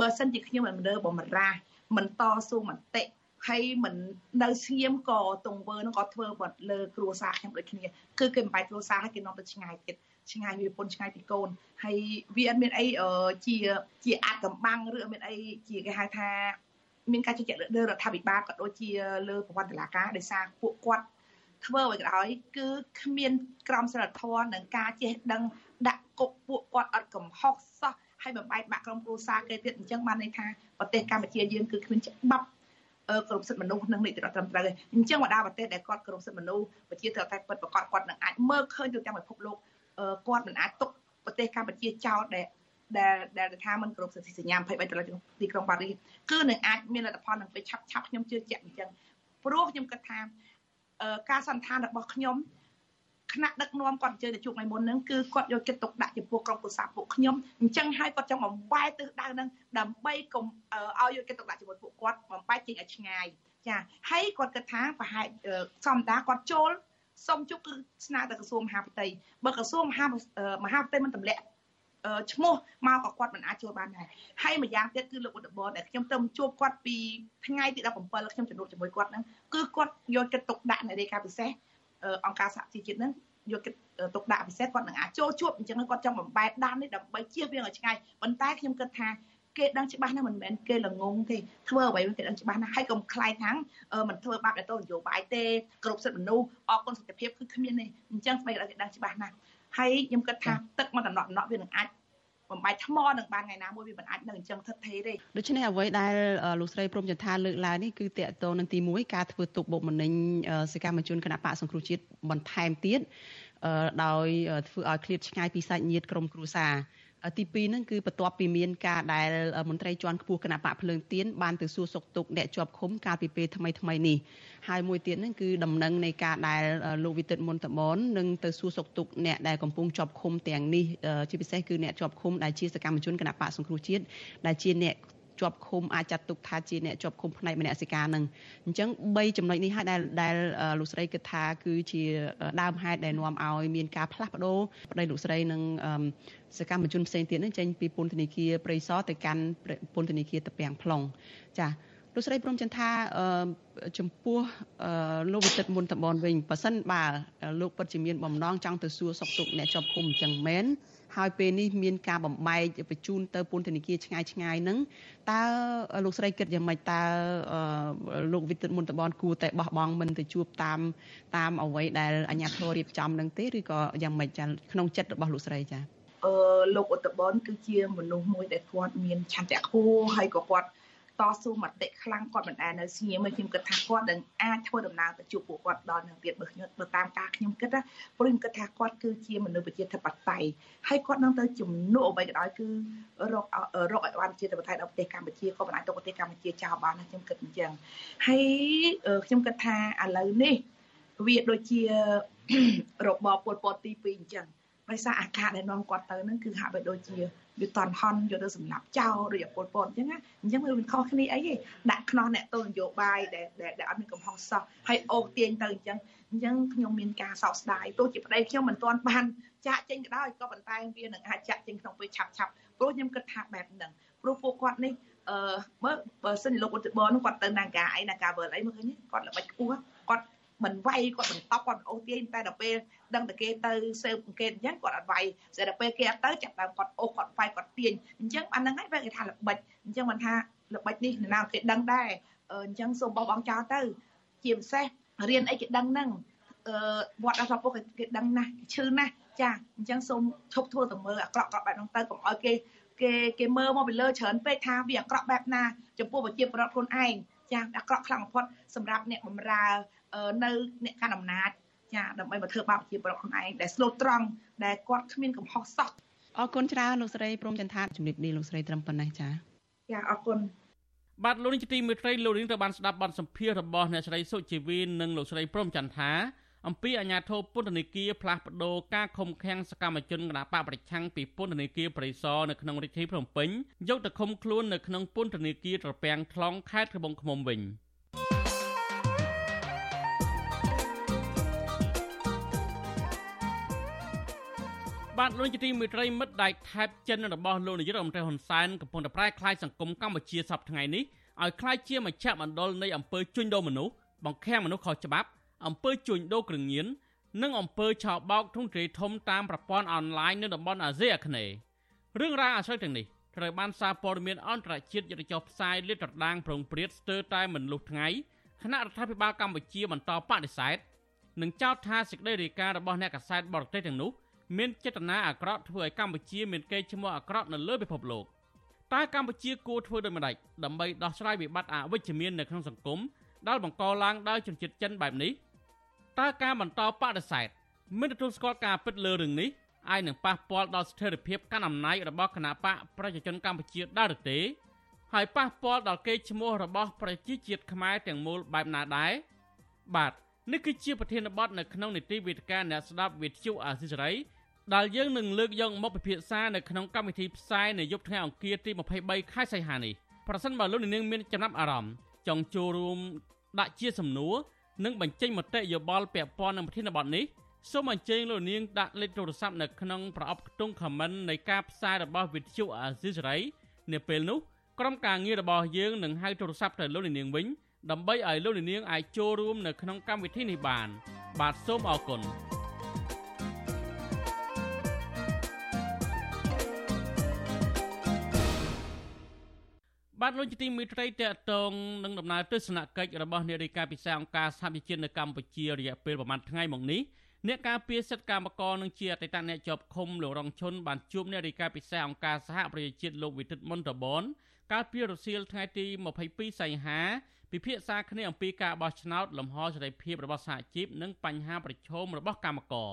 បើសិនជាខ្ញុំមិនមើលបំរាស់មិនតស៊ូមតិហើយមិននៅស្ងៀមក៏ទង្វើនឹងក៏ធ្វើបាត់លើគ្រួសារខ្ញុំដូចគ្នាគឺគេមិនបាយគ្រួសារហើយគេនាំទៅឆ្ងាយទៀត ឆ្ងាយវាពុនឆ្ងាយពីកូនហើយវាអត់មានអីជាជាអាចកំបាំងឬអត់មានអីជាគេហៅថាមានការជជែកលើរដ្ឋាភិបាលក៏ដូចជាលើប្រព័ន្ធតុលាការដោយសារពួកគាត់ធ្វើឲ្យក្រោយគឺគ្មានក្រមសីលធម៌និងការចេះដឹងដាក់គុកពួកគាត់អត់កំហុសសោះហើយបំបែកបាក់ក្រុមគ្រួសារគេទៀតអញ្ចឹងបានន័យថាប្រទេសកម្ពុជាយើងគឺគ្មានច្បាប់គ្រប់សិទ្ធិមនុស្សនិងនីតិរដ្ឋត្រឹមត្រូវអញ្ចឹងបណ្ដាប្រទេសដែលគាត់គ្រប់សិទ្ធិមនុស្សប្រជាធិបតេយ្យពិតប្រកបគាត់នឹងអាចមើលឃើញទៅទាំងពិភពលោក គាត់មិនអាចទុកប្រទេសកម្ពុជាចោលដែលដែលដែលថាมันគ្រប់សិទ្ធិសញ្ញា23ដុល្លារទីក្រុងប៉ារីសគឺនឹងអាចមានលទ្ធផលនឹងពេលឆាប់ឆាប់ខ្ញុំជឿជាក់អញ្ចឹងព្រោះខ្ញុំគិតថាការសន្តានរបស់ខ្ញុំគណៈដឹកនាំគាត់អញ្ជើញទៅជួបថ្ងៃមុនហ្នឹងគឺគាត់យកចិត្តទុកដាក់ចំពោះក្រុមប្រសាពួកខ្ញុំអញ្ចឹងហើយគាត់ចង់បំបែកទិសដៅហ្នឹងដើម្បីកុំឲ្យយកចិត្តទុកដាក់ជាមួយពួកគាត់បំបែកចេញឲ្យឆ្ងាយចាហើយគាត់គិតថាប្រហែលសំតាគាត់ចូល សុំជុកគឺស្នើទៅក្រសួងមហាផ្ទៃបើក្រសួងមហាមហាផ្ទៃមិនទម្លាក់ឈ្មោះមកក៏គាត់មិនអាចចូលបានដែរហើយម្យ៉ាងទៀតគឺលោកឧត្តបដែលខ្ញុំទៅជួបគាត់ពីថ្ងៃទី17ខ្ញុំជំនួបជាមួយគាត់ហ្នឹងគឺគាត់យកចិត្តទុកដាក់នៅរាយការណ៍ពិសេសអង្គការសហជីវជាតិហ្នឹងយកចិត្តទុកដាក់ពិសេសគាត់នឹងអាចចូលជួបអញ្ចឹងគាត់ចង់បំបែកដាននេះដើម្បីជៀសវាងឲ្យឆ្ងាយប៉ុន្តែខ្ញុំគិតថា គេដឹងច្បាស់ណាស់មិនមែនគេល្ងងទេធ្វើអ្វីគេដឹងច្បាស់ណាស់ហើយកុំខ្លាយថាំងមិនធ្វើបាបដល់តនយោបាយទេគ្រប់សិទ្ធិមនុស្សអគុណសន្តិភាពគឺគ្មានទេអញ្ចឹងស្បែកគេដឹងច្បាស់ណាស់ហើយខ្ញុំគិតថាទឹកមកដំណក់ដំណក់វានឹងអាចបំបាយថ្មនឹងបានថ្ងៃណាមួយវាមិនអាចនៅអញ្ចឹងថិតថេរទេដូច្នេះអ្វីដែលលោកស្រីព្រមចន្ទាលើកឡើងនេះគឺតកតនឹងទី1ការធ្វើទុកបុកម្នេញសកម្មជនគណៈបកសង្គ្រោះជាតិបន្ថែមទៀតដោយធ្វើឲ្យឃ្លាតឆ្ងាយពីសាច់ញាតិក្រុមគ្រួសារ ទី2ហ្នឹងគឺបន្ទាប់ពីមានការដែលមន្ត្រីជាន់ខ្ពស់គណៈបកភ្លើងទៀនបានទៅសួរសុខទុក្ខអ្នកជាប់ឃុំកាលពីពេលថ្មីថ្មីនេះហើយមួយទៀតហ្នឹងគឺដំណឹងនៃការដែលលោកវិទិតមុនតមននឹងទៅសួរសុខទុក្ខអ្នកដែលកំពុងជាប់ឃុំទាំងនេះជាពិសេសគឺអ្នកជាប់ឃុំដែលជាសកម្មជនគណៈបកសង្គ្រោះជាតិដែលជាអ្នក ជាប់ឃុំអាចចាត់ទុកថាជាអ្នកជាប់ឃុំផ្នែកមនសិការនឹងអញ្ចឹង3ចំណុចនេះហើយដែលដែលលោកស្រីគិតថាគឺជាដើមហេតុដែលនាំឲ្យមានការផ្លាស់ប្ដូរប្តីលោកស្រីនឹងសកម្មជនផ្សេងទៀតនឹងចេញពីពន្ធនាគារព្រៃសរទៅកាន់ពន្ធនាគារតាពាំង plong ចាលោកស្រីព្រមចន្ទាចំពោះលោកវិទិតមុនតបនវិញប៉ះសិនបើលោកពិតជាមានបំណងចង់ទៅសួរសុខទុក្ខអ្នកជាប់ឃុំអញ្ចឹងមែន ហើយពេលនេះមានការបំបែកបញ្ជូនទៅពន្ធនាគារឆ្ងាយឆ្ងាយហ្នឹងតើលោកស្រីគិតយ៉ាងម៉េចតើលោកវិទិតមុនតបនគួរតែបោះបង់មិនទៅជួបតាមតាមអ្វីដែលអាជ្ញាធររៀបចំនឹងទេឬក៏យ៉ាងម៉េចចាក្នុងចិត្តរបស់លោកស្រីចាអឺលោកឧត្តបនគឺជាមនុស្សមួយដែលគាត់មានឆន្ទៈខ្ពស់ហើយក៏គាត់ តស៊ូមតិខ្លាំងគាត់មិនដែលនៅស្ងៀមខ្ញុំគិតថាគាត់នឹងអាចធ្វើដំណើរទៅជួបពួកគាត់ដល់នឹងទៀតបើខ្ញុំទៅតាមការខ្ញុំគិតណាព្រោះខ្ញុំគិតថាគាត់គឺជាមនុស្សប្រជាធិបតេយ្យហើយគាត់នឹងទៅជំនួសអ្វីក៏ដោយគឺរករកឲ្យបានជាធិបតេយ្យដល់ប្រទេសកម្ពុជាក៏មិនអាចទៅប្រទេសកម្ពុជាចោលបានណាខ្ញុំគិតអញ្ចឹងហើយខ្ញុំគិតថាឥឡូវនេះវាដូចជារបបពលពតទី2អញ្ចឹង ដោយសារអាកាសដែលនាំគាត់ទៅហ្នឹងគឺហាក់បីដូចជាវាតន់ហន់យកទៅសម្លាប់ចោលឬពលពតអញ្ចឹងណាអញ្ចឹងវាមិនខុសគ្នាអីទេដាក់ខ្នោះអ្នកទល់នយោបាយដែលដែលអត់មានកំហុសសោះហើយអូសទាញទៅអញ្ចឹងអញ្ចឹងខ្ញុំមានការសោកស្ដាយទោះជាប្តីខ្ញុំមិនទាន់បានចាក់ចេញក៏ដោយក៏ប៉ុន្តែវានឹងអាចចាក់ចេញក្នុងពេលឆាប់ឆាប់ព្រោះខ្ញុំគិតថាបែបហ្នឹងព្រោះពួកគាត់នេះអឺមើលបើសិនលោកឧត្តបនោះគាត់ទៅនាការអីនាការវើលអីមើលឃើញគាត់ល្បិចខ្ពស់គាត់ មិនវាយគាត់មិនតប់គាត់អូសទាញតែដល់ពេលដឹងតែគេទៅស៊ើបអង្កេតអញ្ចឹងគាត់អត់វាយស្រាប់តែពេលគេអត់ទៅចាប់ដើមគាត់អូសគាត់វាយគាត់ទាញអញ្ចឹងបានហ្នឹងហើយគេថាល្បិចអញ្ចឹងបានថាល្បិចនេះណាគេដឹងដែរអញ្ចឹងសូមបោះបង់ចោលទៅ ជាពិសេសរៀនអីគេដឹងហ្នឹងអឺវត្តអសពុកគេដឹងណាស់ឈឺណាស់ចាអញ្ចឹងសូមឈប់ធ្វើទៅមើលអាក្រក់ក្រក់បែបហ្នឹងទៅកុំឲ្យគេគេគេមើលមកពីលើច្រើនពេកថាវាអាក្រក់បែបណាចំពោះប្រជាពលរដ្ឋខ្លួនឯងចាអាក្រក់ខ្លាំងបំផុតសម្រាប់អ្នកបម្រើ នៅអ្នកកាន់អំណាចចាដើម្បីមកធ្វើបាបប្រជាពលរដ្ឋខ្លួនឯងដែលស្លូតត្រង់ដែលគាត់គ្មានកំហុសសោះអរគុណច្រើនលោកស្រីព្រមចន្ទថាជំរាបលាលោកស្រីត្រឹមប៉ុណ្ណេះចាចាអរគុណបាទលោកនាយកទីមេត្រីលោកនាងត្រូវបានស្ដាប់បទសម្ភាសន៍របស់អ្នកស្រីសុជីវីននិងលោកស្រីព្រមចន្ទថាអំពីអាញាធរពន្ធនាគារផ្លាស់ប្តូរការឃុំឃាំងសកម្មជនគណបកប្រឆាំងពីពន្ធនាគារប្រៃសណនៅក្នុងរាជធានីភ្នំពេញយកទៅឃុំខ្លួននៅក្នុងពន្ធនាគារត្រពាំង tlong ខេត្តត្បូងឃ្មុំវិញ បាទលោកជាទីមេត្រីមិត្តដៃថែបចិនរបស់លោកនាយករដ្ឋមន្ត្រីហ៊ុនសែនកំពុងតែប្រែក្លាយសង្គមកម្ពុជាសប្តាហ៍ថ្ងៃនេះឲ្យក្លាយជាមជ្ឈមណ្ឌលនៃអំពើជួញដូរមនុស្សបង្ខាំងមនុស្សខុសច្បាប់អំពើជួញដូរគ្រឿងញៀននិងអំពើឆោបបោកធុងទ្រាយធំតាមប្រព័ន្ធអនឡាញនៅតំបន់អាស៊ីអាគ្នេយ៍រឿងរ៉ាវអាស្រ័យទាំងនេះត្រូវបានសារព័ត៌មានអន្តរជាតិយកទៅចុះផ្សាយលាតត្រដាងប្រងព្រាតស្ទើរតែមិនលុះថ្ងៃគណៈរដ្ឋាភិបាលកម្ពុជាបន្តបដិសេធនិងចោទថាសេចក្តីរាយការណ៍របស់អ្នកកាសែតបរទេសទាំងនោះ មានចេតនាអាក្រក់ធ្វើឲ្យកម្ពុជាមានកេរ្តិ៍ឈ្មោះអាក្រក់នៅលើពិភពលោកតើកម្ពុជាគួរធ្វើដូចម្តេចដើម្បីដោះស្រាយវិបត្តិអវិជ្ជមាននៅក្នុងសង្គមដែលបង្កឡើងដោយជនជាតិចិនបែបនេះតើការបន្តបដិសេធមិនទទួលស្គាល់ការពិតលើរឿងនេះអាចនឹងប៉ះពាល់ដល់ស្ថិរភាពកាន់អំណាចរបស់គណបកប្រជាជនកម្ពុជាដែរឬទេហើយប៉ះពាល់ដល់កេរ្តិ៍ឈ្មោះរបស់ប្រជាជាតិខ្មែរទាំងមូលបែបណាដែរបាទនេះគឺជាប្រធានបទនៅក្នុងនីតិវេទិកាអ្នកស្ដាប់វិទ្យុអាស៊ីសេរី ដែលយើងនឹងលើកយកមកពិភាក្សានៅក្នុងកម្មវិធីផ្សាយនៅយប់ថ្ងៃអង្គារទី23ខែសីហានេះប្រសិនបើលោកនាងមានចំណាប់អារម្មណ៍ចង់ចូលរួមដាក់ជាសំណួរនិងបញ្ចេញមតិយោបល់ពាក់ព័ន្ធនឹងប្រធានបទនេះសូមអញ្ជើញលោកនាងដាក់លេខទូរស័ព្ទនៅក្នុងប្រអប់ខ្ទង់ comment នៃការផ្សាយរបស់វិទ្យុអាស៊ីសេរីនាពេលនោះក្រុមការងាររបស់យើងនឹងហៅទូរស័ព្ទទៅលោកនាងវិញដើម្បីឲ្យលោកនាងអាចចូលរួមនៅក្នុងកម្មវិធីនេះបាន បាទសូមអរគុណ បាទលោកជាទីមេត្រីតកតងនឹងដំណើរទស្សនកិច្ចរបស់នារីកាពិសេសអង្គការសហប្រជាជាតិនៅកម្ពុជារយៈពេលប្រមាណថ្ងៃមកនេះអ្នកការពារសិទ្ធិកម្មករនឹងជាអតីតអ្នកជាប់ឃុំលោករងឈុនបានជួបនារីកាពិសេសអង្គការសហប្រជាជាតិលោកវិទិតមុនតបនកាលពីរសៀលថ្ងៃទី22សីហាពិភាក្សាគ្នាអំពីការបោះឆ្នោតលំហសេរីភាពរបស់សហជីពនិងបញ្ហាប្រឈមរបស់កម្មករ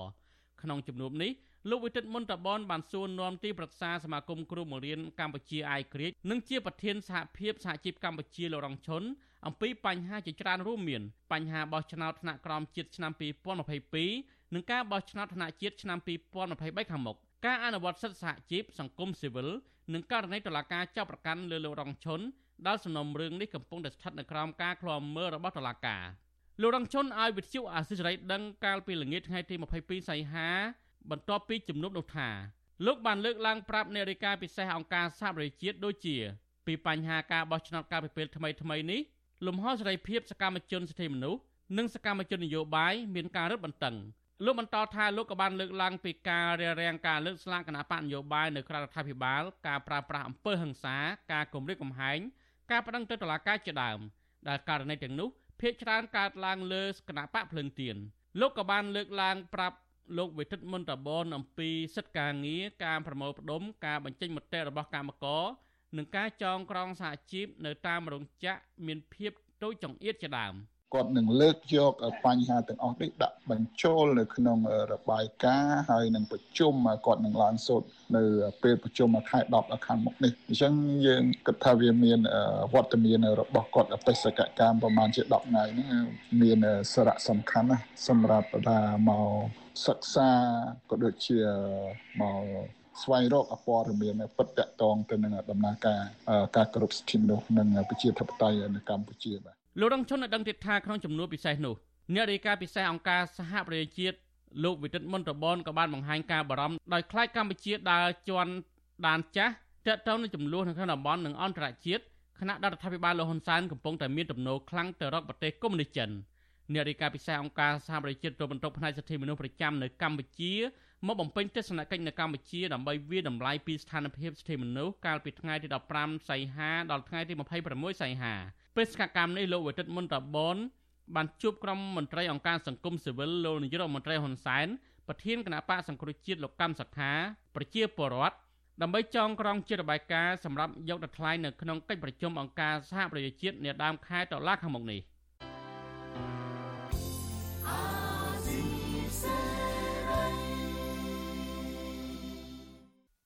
ក្នុងជំនួបនេះ លោកវិទិតមុនតបនបានសួរនាំទីប្រឹក្សាសមាគមគ្រូបង្រៀនកម្ពុជាអាយក្រិចនិងជាប្រធានសហភាពសហជីពកម្ពុជាលោករងឈុនអំពីបញ្ហាជាច្រើនរួមមានបញ្ហាបោះឆ្នោតថ្នាក់ក្រោមជាតិឆ្នាំ2022និងការបោះឆ្នោតថ្នាក់ជាតិឆ្នាំ2023ខាងមុខការអនុវត្តសិទ្ធិសហជីពសង្គមស៊ីវិលនិងករណីតុលាការចាប់ប្រកាន់លើលោករងឈុនដែលសំណុំរឿងនេះកំពុងតែស្ថិតនៅក្រោមការឃ្លាំមើលរបស់តុលាការលោករងឈុនឲ្យវិទ្យុអាស៊ីសេរីដឹងកាលពីល្ងាចថ្ងៃទី22សីហា បន្ទាប់ពីជំនុំនោះថាលោកបានលើកឡើងប្រាប់នារីកាពិសេសអង្គការសហប្រជាជាតិដូចជា ពីបញ្ហាការបោះឆ្នោតកាលពីពេលថ្មីថ្មីនេះលំហសេរីភាពសកម្មជនសិទ្ធិមនុស្សនិងសកម្មជននយោបាយមានការរឹតបន្តឹងលោកបន្តថាលោកក៏បានលើកឡើងពីការរារាំងការលើកស្លាកគណៈបកនយោបាយនៅក្រៅរដ្ឋាភិបាលការប្រើប្រាស់អំពើហិង្សាការគំរាមកំហែងការប្តឹងទៅតុលាការជាដើមដែលករណីទាំងនោះភាគច្រើនកើតឡើងលើគណៈបកភ្លើងទៀនលោកក៏បានលើកឡើងប្រាប់ លោកវិទិតមន្តបនអំពីសិទ្ធិការងារការប្រមូលផ្ដុំការបញ្ចេញមតិរបស់កម្មករនិងការចងក្រងសហជីពនៅតាមរោងចក្រមានភាពដូចចង្អៀតជាដើម។គាត់នឹងលើកយកបញ្ហាទាំងអស់នេះដាក់បញ្ចូលនៅក្នុងរបាយការណ៍ហើយនឹងប្រជុំគាត់នឹងឡើងសូត្រនៅពេលប្រជុំខែ10ខាងមុខនេះអញ្ចឹងយើងគិតថាវាមានវត្តមានរបស់គាត់បេសកកម្មប្រហែលជា10ថ្ងៃហ្នឹងមានសារៈសំខាន់ណាស់សម្រាប់ថាមក សិក្សាក៏ដូចជាមកស្វែងរកអព័ត៌មានពិតតកតងទៅនឹងដំណើរការការគ្រប់សិទ្ធិមនុស្សនិងប្រជាធិបតេយ្យនៅកម្ពុជាបាទលោករងឈុនបានដឹងទៀតថាក្នុងចំនួនពិសេសនោះអ្នករាយការណ៍ពិសេសអង្គការសហប្រជាជាតិលោកវិទិតមុនតបនក៏បានបង្ហាញការបារម្ភដោយខ្លាចកម្ពុជាដើរជន់ដានចាស់ទាក់ទងនឹងចំនួននៅក្នុងតំបន់និងអន្តរជាតិគណៈរដ្ឋាភិបាលលោកហ៊ុនសែនកំពុងតែមានទំនោរខ្លាំងទៅរកប្រទេសកុម្មុយនីសចិន អ្នករាយការណ៍ពិសេសអង្គការសហប្រជាជាតិរបន្ទប់ផ្នែកសិទ្ធិមនុស្សប្រចាំនៅកម្ពុជាមកបំពេញទស្សនកិច្ចនៅកម្ពុជាដើម្បីវាយតម្លៃពីស្ថានភាពសិទ្ធិមនុស្សកាលពីថ្ងៃទី15សីហាដល់ថ្ងៃទី26សីហាបេសកកម្មនេះលោកវិទិតមុនតាបនបានជួបក្រុមមន្ត្រីអង្គការសង្គមស៊ីវិលលោកនាយករដ្ឋមន្ត្រីហ៊ុនសែនប្រធានគណៈបកសង្គ្រោះជាតិលោកកម្មសខាប្រជាពលរដ្ឋដើម្បីចងក្រងជារបាយការណ៍សម្រាប់យកទៅថ្លែងនៅក្នុងកិច្ចប្រជុំអង្គការសហប្រជាជាតិនាដើមខែតុលាខាងមុខនេះ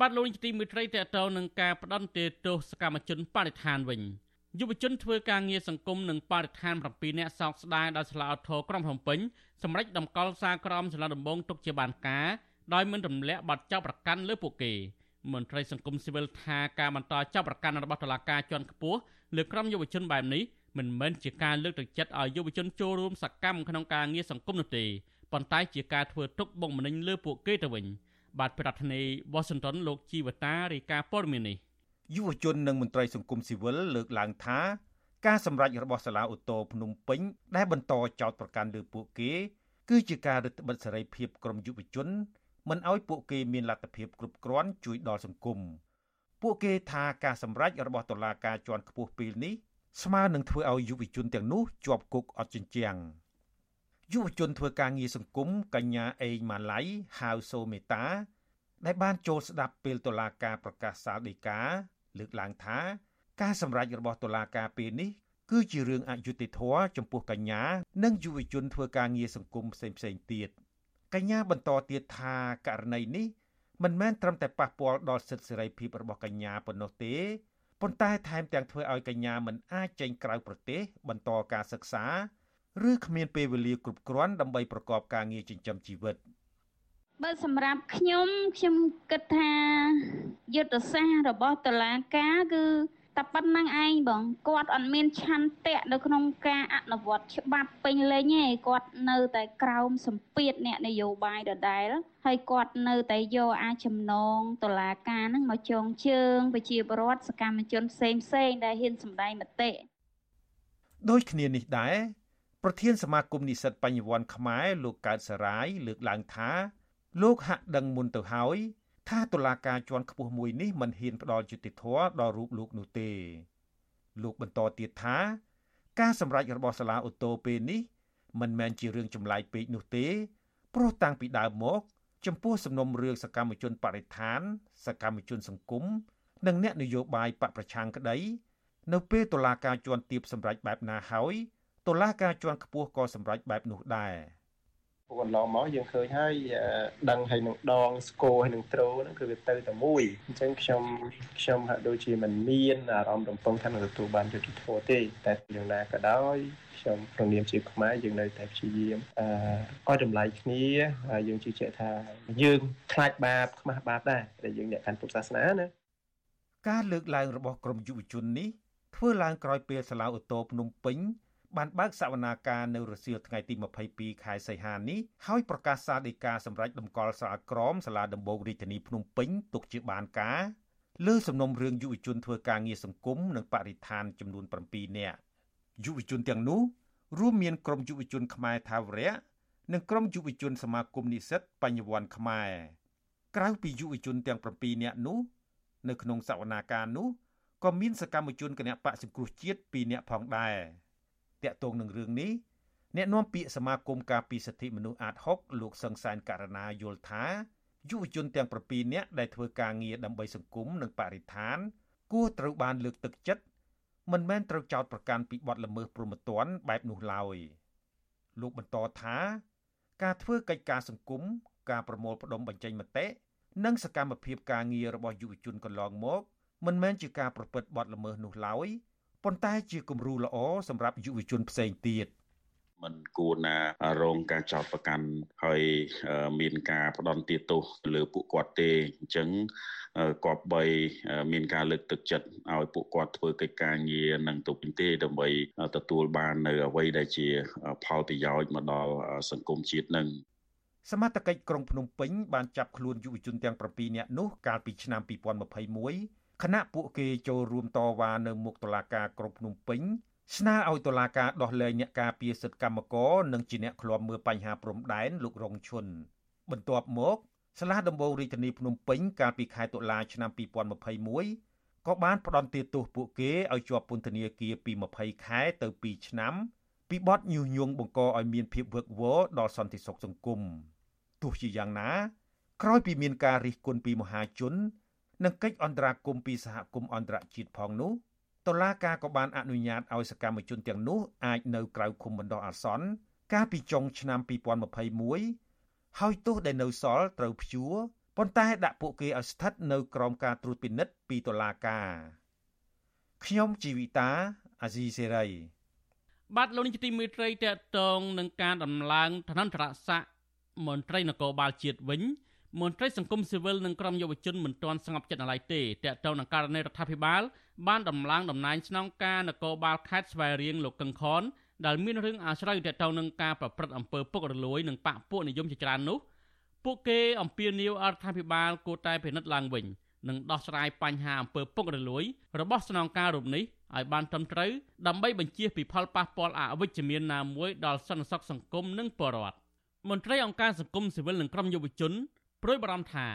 បាទលោកនាយកទីមេត្រីតេតទៅនឹងការផ្ដន់ទោសកម្មជនបរិស្ថានវិញយុវជនធ្វើការងារសង្គមនិងបរិស្ថាន7នាក់សោកស្ដាយដោយស្លាកអធរក្រុងភ្នំពេញសម្រាប់ដំកល់សារក្រមសាលាដំបងទុកជាបានការដោយមិនរំលាក់ប័ណ្ណចោទប្រកាន់លើពួកគេមន្ត្រីសង្គមស៊ីវិលថាការបន្តចាប់ប្រកាន់របស់តុលាការជាន់ខ្ពស់លើក្រុមយុវជនបែបនេះមិនមែនជាការលើកទឹកចិត្តឲ្យយុវជនចូលរួមសកម្មក្នុងការងារសង្គមនោះទេប៉ុន្តែជាការធ្វើទុកបុកម្នេញលើពួកគេទៅវិញ បាទប្រធានាធិបតី Washington លោកជីវតារាយការណ៍ព័ត៌មាននេះយុវជននិងមន្ត្រីសង្គមស៊ីវិលលើកឡើងថាការសម្រេចរបស់សាលាឧទ្ធរភ្នំពេញដែលបន្តចោទប្រកាន់លើពួកគេ គឺជាការរឹតបន្តឹងសេរីភាពក្រុមយុវជនមិនឲ្យពួកគេមានលទ្ធភាពគ្រប់គ្រាន់ជួយដល់សង្គមពួកគេថាការសម្រេចរបស់តុលាការជាន់ខ្ពស់ពេលនេះស្មើនឹងធ្វើឲ្យយុវជនទាំងនោះជាប់គុកអត់ជញ្ជាំង យុវជនធ្វើការងារសង្គមកញ្ញាអេងម៉ាឡៃហៅសូមេតា ដែលបានចូលស្ដាប់ពេលតុលាការប្រកាសសាលដីកាលើកឡើងថា ការសម្រេចរបស់តុលាការពេលនេះគឺជារឿងអយុត្តិធម៌ចំពោះកញ្ញា និងយុវជនធ្វើការងារសង្គមផ្សេងៗទៀត។កញ្ញាបន្តទៀតថាករណីនេះមិនមែនត្រឹមតែប៉ះពាល់ដល់សិទ្ធិសេរីភាពរបស់កញ្ញាប៉ុណ្ណោះទេប៉ុន្តែថែមទាំងធ្វើឲ្យកញ្ញាមិនអាចចេញក្រៅប្រទេសបន្តការសិក្សា ឬគ្មានពេលវេលាគ្រប់គ្រាន់ដើម្បីប្រកបការងារចិញ្ចឹមជីវិតបើសម្រាប់ខ្ញុំខ្ញុំគិតថាយុទ្ធសាស្ត្ររបស់តុលាការគឺតែប៉ុណ្្នឹងឯងបងគាត់អត់មានឆន្ទៈនៅក្នុងការអនុវត្តច្បាប់ពេញលេញទេគាត់នៅតែក្រោមសម្ពាធអ្នកនយោបាយដដែលហើយគាត់នៅតែយកអាចចំណងតឡាការហ្នឹងមកចងជើងប្រជាពលរដ្ឋសកម្មជនផ្សេងផ្សេងដែលហ៊ានសម្ដែងមតិដូចគ្នានេះដែរ ប្រធានសមាគមនិស្សិតបញ្ញវន្តខ្មែរលោកកើតសរាយលើកឡើងថាលោកហាក់ដឹងមុនទៅហើយថាតុលាការជាន់ខ្ពស់មួយនេះមិនហ៊ានផ្ដល់យុត្តិធម៌ដល់រូបលោកនោះទេ លោកបន្តទៀតថា ការសម្រេចរបស់សាលាឧទ្ធរពេលនេះមិនមែនជារឿងចម្លែកពេកនោះទេព្រោះតាំងពីដើមមក ចំពោះសំណុំរឿងសកម្មជនបរិស្ថាន សកម្មជនសង្គមនិងអ្នកនយោបាយបកប្រឆាំងក្តី នៅពេលតុលាការជាន់ទាបសម្រេចបែបណាហើយ តុលាការជាន់ខ្ពស់ក៏សម្រេចបែបនោះដែរ។កន្លងមកយើងឃើញហើយដឹងហើយនឹងដងស្គរហើយនឹងត្រូហ្នឹងគឺវាទៅតែមួយអញ្ចឹងខ្ញុំខ្ញុំហាក់ដូចជាមិនមានអារម្មណ៍រំពឹងថានឹងទទួលបានយុត្តិធម៌ទេតែយ៉ាងណាក៏ដោយខ្ញុំក្នុងនាមជាខ្មែរយើងនៅតែព្យាយាមអឺឲ្យតម្លៃគ្នាហើយយើងជឿជាក់ថាយើងខ្លាចបាបខ្មាស់បាបដែរដែលយើងអ្នកកាន់ពុទ្ធសាសនាណាការលើកឡើងរបស់ក្រមយុវជននេះធ្វើឡើងក្រោយពេលសាលាឧទ្ធរភ្នំពេញ បានបើកសវនាការនៅរសៀលថ្ងៃទី22ខែសីហានេះហើយប្រកាសសាលដីកាសម្រាប់តម្កល់សាលក្រមសាលាដំបងរាជធានីភ្នំពេញទុកជាបានការលើសំណុំរឿងយុវជនធ្វើការងារសង្គមនិងបរិស្ថានចំនួន7នាក់យុវជនទាំងនោះរួមមានក្រុមយុវជនខ្មែរថាវរៈនិងក្រុមយុវជនសមាគមនិស្សិតបញ្ញវន្តខ្មែរក្រៅពីយុវជនទាំង7នាក់នោះនៅក្នុងសវនាការនោះក៏មានសកម្មជនគណៈបកសង្គ្រោះជាតិ2នាក់ផងដែរ តាក់ទងនឹងរឿងនេះអ្នកនាំពាក្យសមាគមការពីសិទ្ធិមនុស្សអាត6លោកសង្សានករណាយល់ថាយុវជនទាំង7នាក់ដែលធ្វើការងារដើម្បីសង្គមនិងបរិស្ថាន គួរត្រូវបានលើកទឹកចិត្តមិនមែនត្រូវចោទប្រកាន់ពីបទល្មើសព្រហ្មទណ្ឌបែបនោះឡើយលោកបន្តថា ការធ្វើកិច្ចការសង្គមការប្រមូលផ្ដុំបញ្ចេញមតិនិងសកម្មភាពការងាររបស់យុវជនកន្លងមកមិនមែនជាការប្រព្រឹត្តបទល្មើសនោះឡើយ ប៉ុន្តែជាគំរូល្អសម្រាប់យុវជនផ្សេងទៀតមិនគួរណារងការចោទប្រកាន់ហើយមានការផ្ដន់ទាទោសលើពួកគាត់ទេអញ្ចឹងគប្បីមានការលើកទឹកចិត្តឲ្យពួកគាត់ធ្វើកិច្ចការងារនឹងទៅពីទេដើម្បីទទួលបាននៅអ្វីដែលជាផលប្រយោជន៍មកដល់សង្គមជាតិនឹងសមត្ថកិច្ចក្រុងភ្នំពេញបានចាប់ខ្លួនយុវជនទាំង7នាក់នោះកាលពីឆ្នាំ2021 ខណៈពួកគេចូលរួមតវ៉ានៅមុខតុលាការក្រុងភ្នំពេញស្នើឲ្យតុលាការដោះលែងអ្នកការពារសិទ្ធិកម្មករនិងជាអ្នកឃ្លាំមើលបញ្ហាព្រំដែនលោករងឈុនបន្ទាប់មកសាលាដំបងរាជធានីភ្នំពេញកាលពីខែតុលាឆ្នាំ2021ក៏បានផ្តន្ទាទោសពួកគេឲ្យជាប់ពន្ធនាគារពី20ខែទៅ2ឆ្នាំពីបទញុះញង់បង្កឲ្យមានភាពវឹកវរដល់សន្តិសុខសង្គមទោះជាយ៉ាងណា ក្រោយពីមានការរិះគន់ពីមហាជន និងកិច្ចអន្តរាគមន៍ពីសហគមន៍អន្តរជាតិផងនោះតុលាការក៏បានអនុញ្ញាតឲ្យសកម្មជនទាំងនោះអាចនៅក្រៅឃុំបណ្ដោះអាសន្នកាលពីចុងឆ្នាំ2021ហើយទោសដែលនៅសល់ត្រូវព្យួរប៉ុន្តែដាក់ពួកគេឲ្យស្ថិតនៅក្រោមការត្រួតពិនិត្យពីតុលាការខ្ញុំជីវិតាអាស៊ីសេរីបាទលោកនាយកទីមេត្រីតកតងនឹងការដំឡើងឋានន្តរស័ក្តិមន្ត្រីនគរបាលជាតិវិញ មន្ត្រីសង្គមស៊ីវិលនិងក្រុមយុវជនមិនទាន់ស្ងប់ចិត្តនៅឡើយទេតកតងនឹងករណីរដ្ឋាភិបាល បានដំឡើងតំណែងស្នងការនគរបាលខេត្តស្វាយរៀងលោកកឹងខនដែលមានរឿងអាស្រ័យទាក់ទងនឹងការប្រព្រឹត្តអំពើពុករលួយនិងបកពួកនិយមជាច្រើននោះពួកគេអំពាវនាវរដ្ឋាភិបាលគួរតែពិនិត្យឡើងវិញនិងដោះស្រាយបញ្ហាអំពើពុករលួយ របស់ស្នងការរូបនេះឲ្យបានត្រឹមត្រូវដើម្បីបញ្ជៀសពីផលប៉ះពាល់អវិជ្ជមានណាមួយដល់សន្តិសុខសង្គមនិងប្រជាពលរដ្ឋមន្ត្រីអង្គការសង្គមស៊ីវិលនិងក្រុមយុវជន ព្រួយបារម្ភថា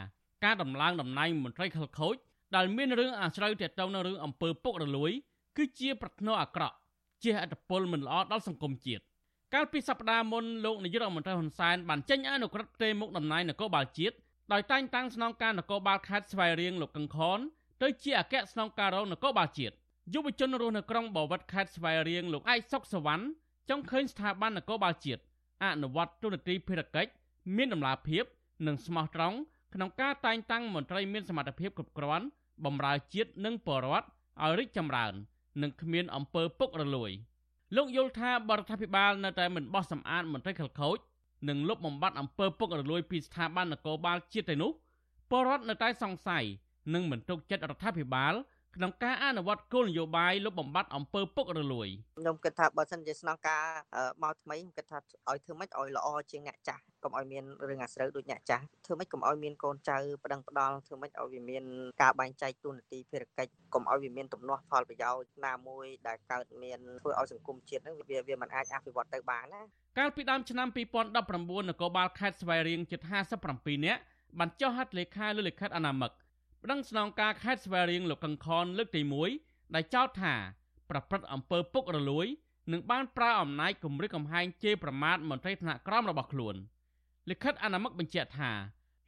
ការដំឡើងតំណែងមន្ត្រីខលខូចដែលមានរឿងអាស្រូវទាក់ទងនឹងរឿងអំពើពុករលួយ គឺជាប្រធ្នូអាក្រក់ជាអត្តពលមិនល្អដល់សង្គមជាតិកាលពីសប្តាហ៍មុនលោកនាយករដ្ឋមន្ត្រីហ៊ុនសែនបានចេញអនុក្រឹត្យផ្ទេរមុខតំណែងនគរបាលជាតិដោយតែងតាំងស្នងការនគរបាលខេត្តស្វាយរៀងលោកកឹងខនទៅជាអគ្គស្នងការរងនគរបាលជាតិយុវជនរស់នៅក្រុងបវត្តខេត្តស្វាយរៀងលោកឯកសុកសវណ្ណចង់ឃើញស្ថាប័ននគរបាលជាតិអនុវត្តទូនាទីភារកិច្ចមានដំណាភាព និងស្មោះត្រង់ក្នុងការតែងតាំងមន្ត្រីមានសមត្ថភាពគ្រប់គ្រាន់បម្រើជាតិនិងបរដ្ឋឲ្យរីកចម្រើន និងគ្មានអំពើពុករលួយលោកយល់ថាបរដ្ឋាភិបាលនៅតែមិនបោះសម្អាតមន្ត្រីខិលខូចនិងលុបបំបាត់អំពើពុករលួយពីស្ថាប័ននគរបាលជាតិទៅនោះបរដ្ឋនៅតែសង្ស័យនិងមិនទុកចិត្តរដ្ឋាភិបាល ក្នុងការអនុវត្តគោលនយោបាយលុបបំបាត់អំពើពុករលួយខ្ញុំគិតថាបើសិនជាស្នងការមកថ្មីខ្ញុំគិតថាឲ្យធ្វើម៉េចឲ្យល្អជាងអ្នកចាស់កុំឲ្យមានរឿងអាស្រូវដូចអ្នកចាស់ធ្វើម៉េចកុំឲ្យមានកូនចៅប្តឹងផ្ដាល់ធ្វើម៉េចឲ្យវាមានការបែងចែកទូនាទីភារកិច្ចកុំឲ្យវាមានទំនាស់ផលប្រយោជន៍ណាមួយដែលកើតមានធ្វើឲ្យសង្គមជាតិហ្នឹងវាវាមិនអាចអភិវឌ្ឍទៅបានណាកាលពីដើមឆ្នាំ2019នគរបាលខេត្តស្វាយរៀងជិត57នាក់បានចុះហត្ថលេខាលើលិខិតអនាមិក ប្តឹងស្នងការខេត្តស្វាយរៀងលោកកឹងខនលើកទី1ដែលចោទថា ប្រព្រឹត្តអំពើពុករលួយនិងបានប្រើអំណាចគម្រិតកំហែងជេរប្រមាថមន្ត្រីថ្នាក់ក្រោមរបស់ខ្លួនលិខិតអនាមិកបញ្ជាក់ថា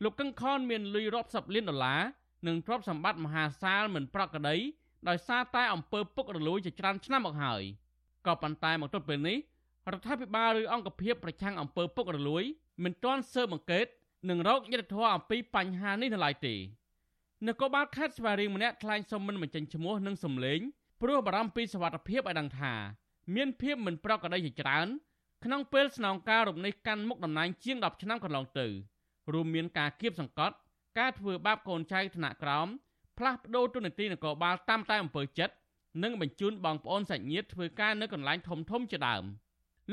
លោកកឹងខនមានលុយរាប់សិបលានដុល្លារនិងទ្រព្យសម្បត្តិមហាសាលមិនប្រក្រតីដោយសារតែអំពើពុករលួយជាច្រើនឆ្នាំមកហើយក៏ប៉ុន្តែមកទល់ពេលនេះរដ្ឋាភិបាលឬអង្គភាពប្រឆាំងអំពើពុករលួយមិនទាន់ស៊ើបអង្កេតនិងរកយុត្តិធម៌អំពីបញ្ហានេះនៅឡើយទេ នគរបាលខេត្តស្វាយរៀងម្នាក់ថ្លែងសុំមិនបញ្ចេញឈ្មោះនិងសម្លេងព្រោះបារម្ភពីសុវត្ថិភាពឲ្យដឹងថាមានភាពមិនប្រក្រតីជាច្រើនក្នុងពេលស្នងការរំនេះកាន់មុខតំណែងជាង10ឆ្នាំកន្លងទៅរួមមានការគៀបសង្កត់ការធ្វើបាបកូនចៅថ្នាក់ក្រោមផ្លាស់ប្តូរទូនាទីនគរបាលតាមតែអំពើចិត្តនិងបញ្ជូនបងប្អូនសាច់ញាតិធ្វើការនៅកន្លែងធំធំជាដើម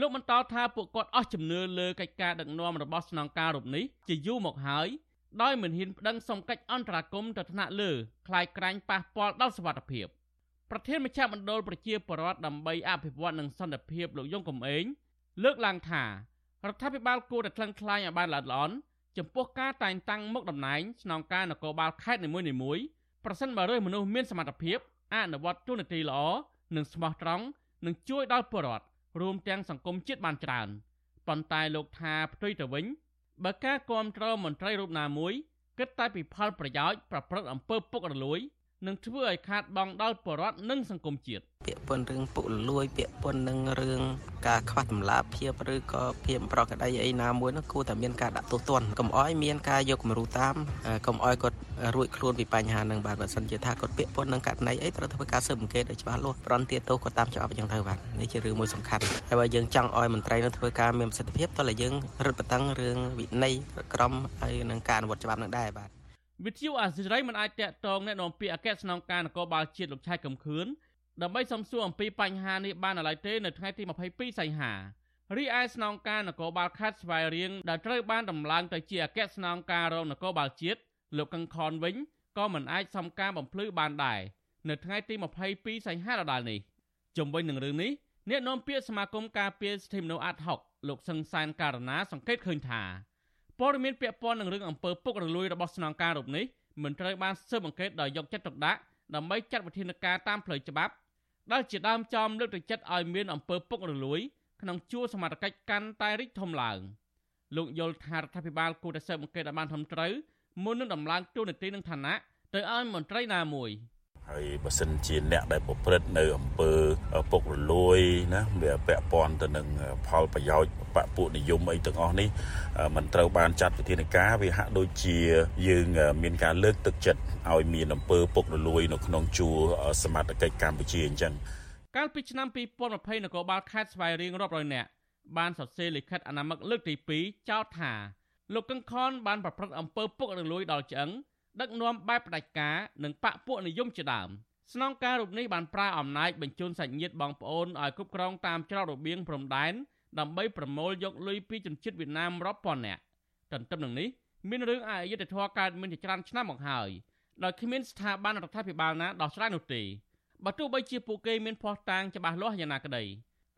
លោកបន្តថាពួកគាត់អស់ជំនឿលើកិច្ចការដឹកនាំរបស់ស្នងការរូបនេះជាយូរមកហើយ ដោយមិនហ៊ានប្តឹងសុំកិច្ចអន្តរាគមន៍ទៅថ្នាក់លើคล้ายក្រាញ់ប៉ះពាល់ដល់សុវត្ថិភាពប្រធានមជ្ឈមណ្ឌលប្រជាពលរដ្ឋដើម្បីអភិវឌ្ឍនិងសន្តិភាពលោកយងកំឯងលើកឡើងថារដ្ឋាភិបាលគួរតែថ្លឹងថ្លែងឲ្យបានល្អិតល្អន់ចំពោះការតែងតាំងមុខតំណែងស្នងការនគរបាលខេត្តនីមួយៗប្រសិនបើរើសមនុស្សមានសមត្ថភាពអនុវត្តទូនាទីល្អនិងស្មោះត្រង់នឹងជួយដល់ពលរដ្ឋរួមទាំងសង្គមជាតិបានច្រើនប៉ុន្តែលោកថាផ្ទុយទៅវិញ បើការគ្រប់គ្រងមន្ត្រីរូបណាមួយគិតតែពីផលប្រយោជន៍ប្រព្រឹត្តអំពើពុករលួយ នឹងធ្វើឲ្យខាតបង់ដល់ប្រជាពលរដ្ឋនិងសង្គមជាតិពាក្យពន្ធរឿងពុករលួយពាក្យពន្ធនឹងរឿងការខ្វះតម្លាភាពឬក៏ភាពប្រក្រតីអីណាមួយនោះគួរតែមានការដាក់ទោសទណ្ឌកុំអោយមានការយកគំរូតាមកុំអោយគាត់រួចខ្លួនពីបញ្ហានឹងបាទបើសិនជាថាគាត់ពាក្យពន្ធនឹងករណីអីត្រូវធ្វើការស៊ើបអង្កេតឲ្យច្បាស់លាស់ប្រន់ទាទោសគាត់តាមច្បាប់អញ្ចឹងទៅបាទនេះជារឿងមួយសំខាន់ហើយបើយើងចង់ឲ្យមន្ត្រីនឹងធ្វើការមានប្រសិទ្ធភាពតោះតែយើងរឹតបន្តឹងរឿងវិន័យក្រមហើយនឹងការអនុវត្តច្បាប់នឹងដែរបាទ វិទ្យុអាស៊ីសេរីមិនអាចតាក់ទងអ្នកនាំពាក្យអគ្គស្នងការនគរបាលជាតិលោកឆៃកំខឿនដើម្បីសំសួរអំពីបញ្ហានេះបានឡើយទេនៅថ្ងៃទី22សីហារីឯស្នងការនគរបាលខេត្តស្វាយរៀងដែលត្រូវបានដំឡើងទៅជាអគ្គស្នងការរងនគរបាលជាតិលោកកឹងខនវិញក៏មិនអាចសំការបំភ្លឺបានដែរនៅថ្ងៃទី22សីហាដដែលនេះជំវិញនឹងរឿងនេះអ្នកនាំពាក្យសមាគមការពារសិទ្ធិមនុស្សអាត់ហុកលោកសឹងសានការណាសង្កេតឃើញថា ព័ត៌មានពាក់ព័ន្ធនឹងរឿងអំពើពុករលួយរបស់ស្នងការរូបនេះមិនត្រូវបានស៊ើបអង្កេតដោយយកចិត្តទុកដាក់ដើម្បីចាត់វិធានការតាមផ្លូវច្បាប់ដែលជាដើមចំលើកទឹកចិត្តឲ្យមានអំពើពុករលួយក្នុងជួរសមត្ថកិច្ចកាន់តែរីកធំឡើងលោកយល់ថារដ្ឋាភិបាលគួរតែស៊ើបអង្កេតឲ្យបានត្រឹមត្រូវមុននឹងដំឡើងទូនាទីនឹងឋានៈទៅឲ្យមន្ត្រីណាមួយ។ ហើយបើសិនជាអ្នកដែលប្រព្រឹត្តនៅអំពើពុករលួយណាវាពាក់ព័ន្ធទៅនឹងផលប្រយោជន៍បពពួកនិយមអីទាំងអស់នេះมันត្រូវបានចាត់វិធានការវាហាក់ដូចជាយើងមានការលើកទឹកចិត្តឲ្យមានអំពើពុករលួយនៅក្នុងជួរសមត្ថកិច្ចកម្ពុជាអញ្ចឹងកាលពីឆ្នាំ2020នគរបាលខេត្តស្វាយរៀងរាប់រយនាក់បានសរសេរលិខិតអនាមិកលើកទី2ចោទថាលោកកឹងខនបានប្រព្រឹត្តអំពើពុករលួយដល់ឆ្អឹង ដឹកនាំបែបផ្ដាច់ការនិងបកពួកនិយមជាដើមស្នងការរូបនេះបានប្រើអំណាចបញ្ជូនសាច់ញាតិបងប្អូនឲ្យគ្រប់គ្រងតាមច្រករបៀងព្រំដែនដើម្បីប្រមូលយកលុយពីជនជាតិវៀតណាមរាប់ពាន់នាក់ទន្ទឹមនឹងនេះមានរឿងអយុត្តិធម៌កើតមានជាច្រើនឆ្នាំមកហើយដោយគ្មានស្ថាប័នរដ្ឋាភិបាលណាដោះស្រាយនោះទេបើទោះបីជាពួកគេមានភស្តុតាងច្បាស់លាស់យ៉ាងណាក្តី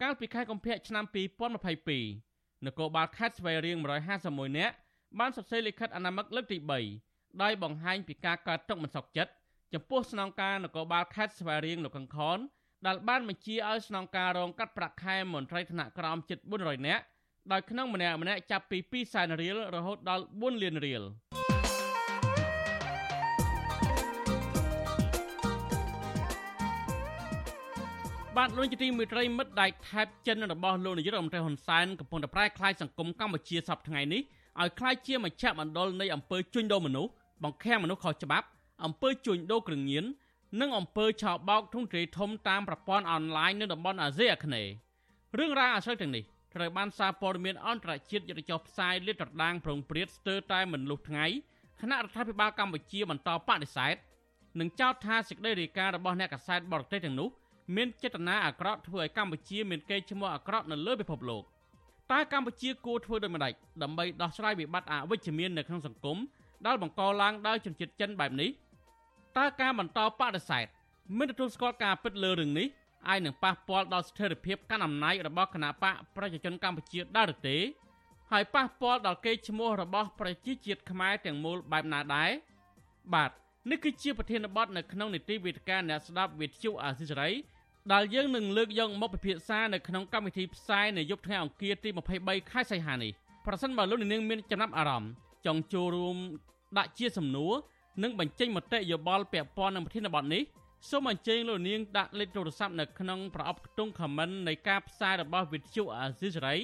កាលពីខែកុម្ភៈឆ្នាំ2022នគរបាលខេត្តស្វាយរៀង151នាក់បានសរសេរលិខិតអនាមិកលើកទី3 ដោយបង្ហាញពីការកើតទុកមិនសុខចិត្តចំពោះស្នងការនគរបាលខេត្តស្វាយរៀងលោកកង្ខនដែលបានបញ្ជាឲ្យស្នងការរងកាត់ប្រាក់ខែមន្ត្រីថ្នាក់ក្រោមជិត400នាក់ដោយក្នុងម្នាក់ម្នាក់ចាប់ពី2សែនរៀលរហូតដល់4លានរៀលបាទលោកជាទីមេត្រីមិត្តដៃថែបចិនរបស់លោកនាយករដ្ឋមន្ត្រីហ៊ុនសែនកំពុងតែប្រែក្លាយសង្គមកម្ពុជាសប្តាហ៍ថ្ងៃនេះឲ្យក្លាយជាមជ្ឈមណ្ឌលនៃអំពើជួញដូរមនុស្ស បង្ខាំងមនុស្សខុសច្បាប់អំពើជួញដូរគ្រឿងញៀននិងអំពើឆោបោកធុងទ្រាយធំតាមប្រព័ន្ធអនឡាញនៅតំបន់អាស៊ីអាគ្នេយ៍រឿងរ៉ាវអាស្រ័យទាំងនេះត្រូវបានសារព័ត៌មានអន្តរជាតិយកទៅចុះផ្សាយលាតត្រដាងប្រងព្រាតស្ទើរតែមិនលុះថ្ងៃគណៈរដ្ឋាភិបាលកម្ពុជាបន្តបដិសេធនិងចោទថាសេចក្តីរាយការណ៍របស់អ្នកកាសែតបរទេសទាំងនោះមានចេតនាអាក្រក់ធ្វើឲ្យកម្ពុជាមានកេរ្តិ៍ឈ្មោះអាក្រក់នៅលើពិភពលោក។តើកម្ពុជាគួរធ្វើដូចម្តេចដើម្បីដោះស្រាយវិបត្តិអវិជ្ជមាននៅក្នុងសង្គម ដែលបង្កឡើងដោយជនជាតិចិនបែបនេះតើការបន្តបដិសេធមិនទទួលស្គាល់ការពិតលើរឿងនេះអាចនឹងប៉ះពាល់ដល់ស្ថិរភាពកាន់អំណាចរបស់គណបកប្រជាជនកម្ពុជាដែរឬទេហើយប៉ះពាល់ដល់កេរ្តិ៍ឈ្មោះរបស់ប្រជាជាតិខ្មែរទាំងមូលបែបណាដែរបាទនេះគឺជាប្រធានបទនៅក្នុងនីតិវិទ្យាអ្នកស្ដាប់វិទ្យុអាស៊ីសេរីដែលយើងនឹងលើកយកមកពិភាក្សានៅក្នុងកម្មវិធីផ្សាយនៅយប់ថ្ងៃអង្គារទី23ខែសីហានេះប្រសិនបើលោកនាងមានចំណាប់អារម្មណ៍ ចង់ចូលរួមដាក់ជាសំណួរនិងបញ្ចេញមតិយោបល់ពាក់ព័ន្ធនឹងប្រធានបទនេះសូមអញ្ជើញលោកនាងដាក់លេខទូរស័ព្ទនៅក្នុងប្រអប់ខ្ទង់ comment នៃការផ្សាយរបស់វិទ្យុអាស៊ីសេរី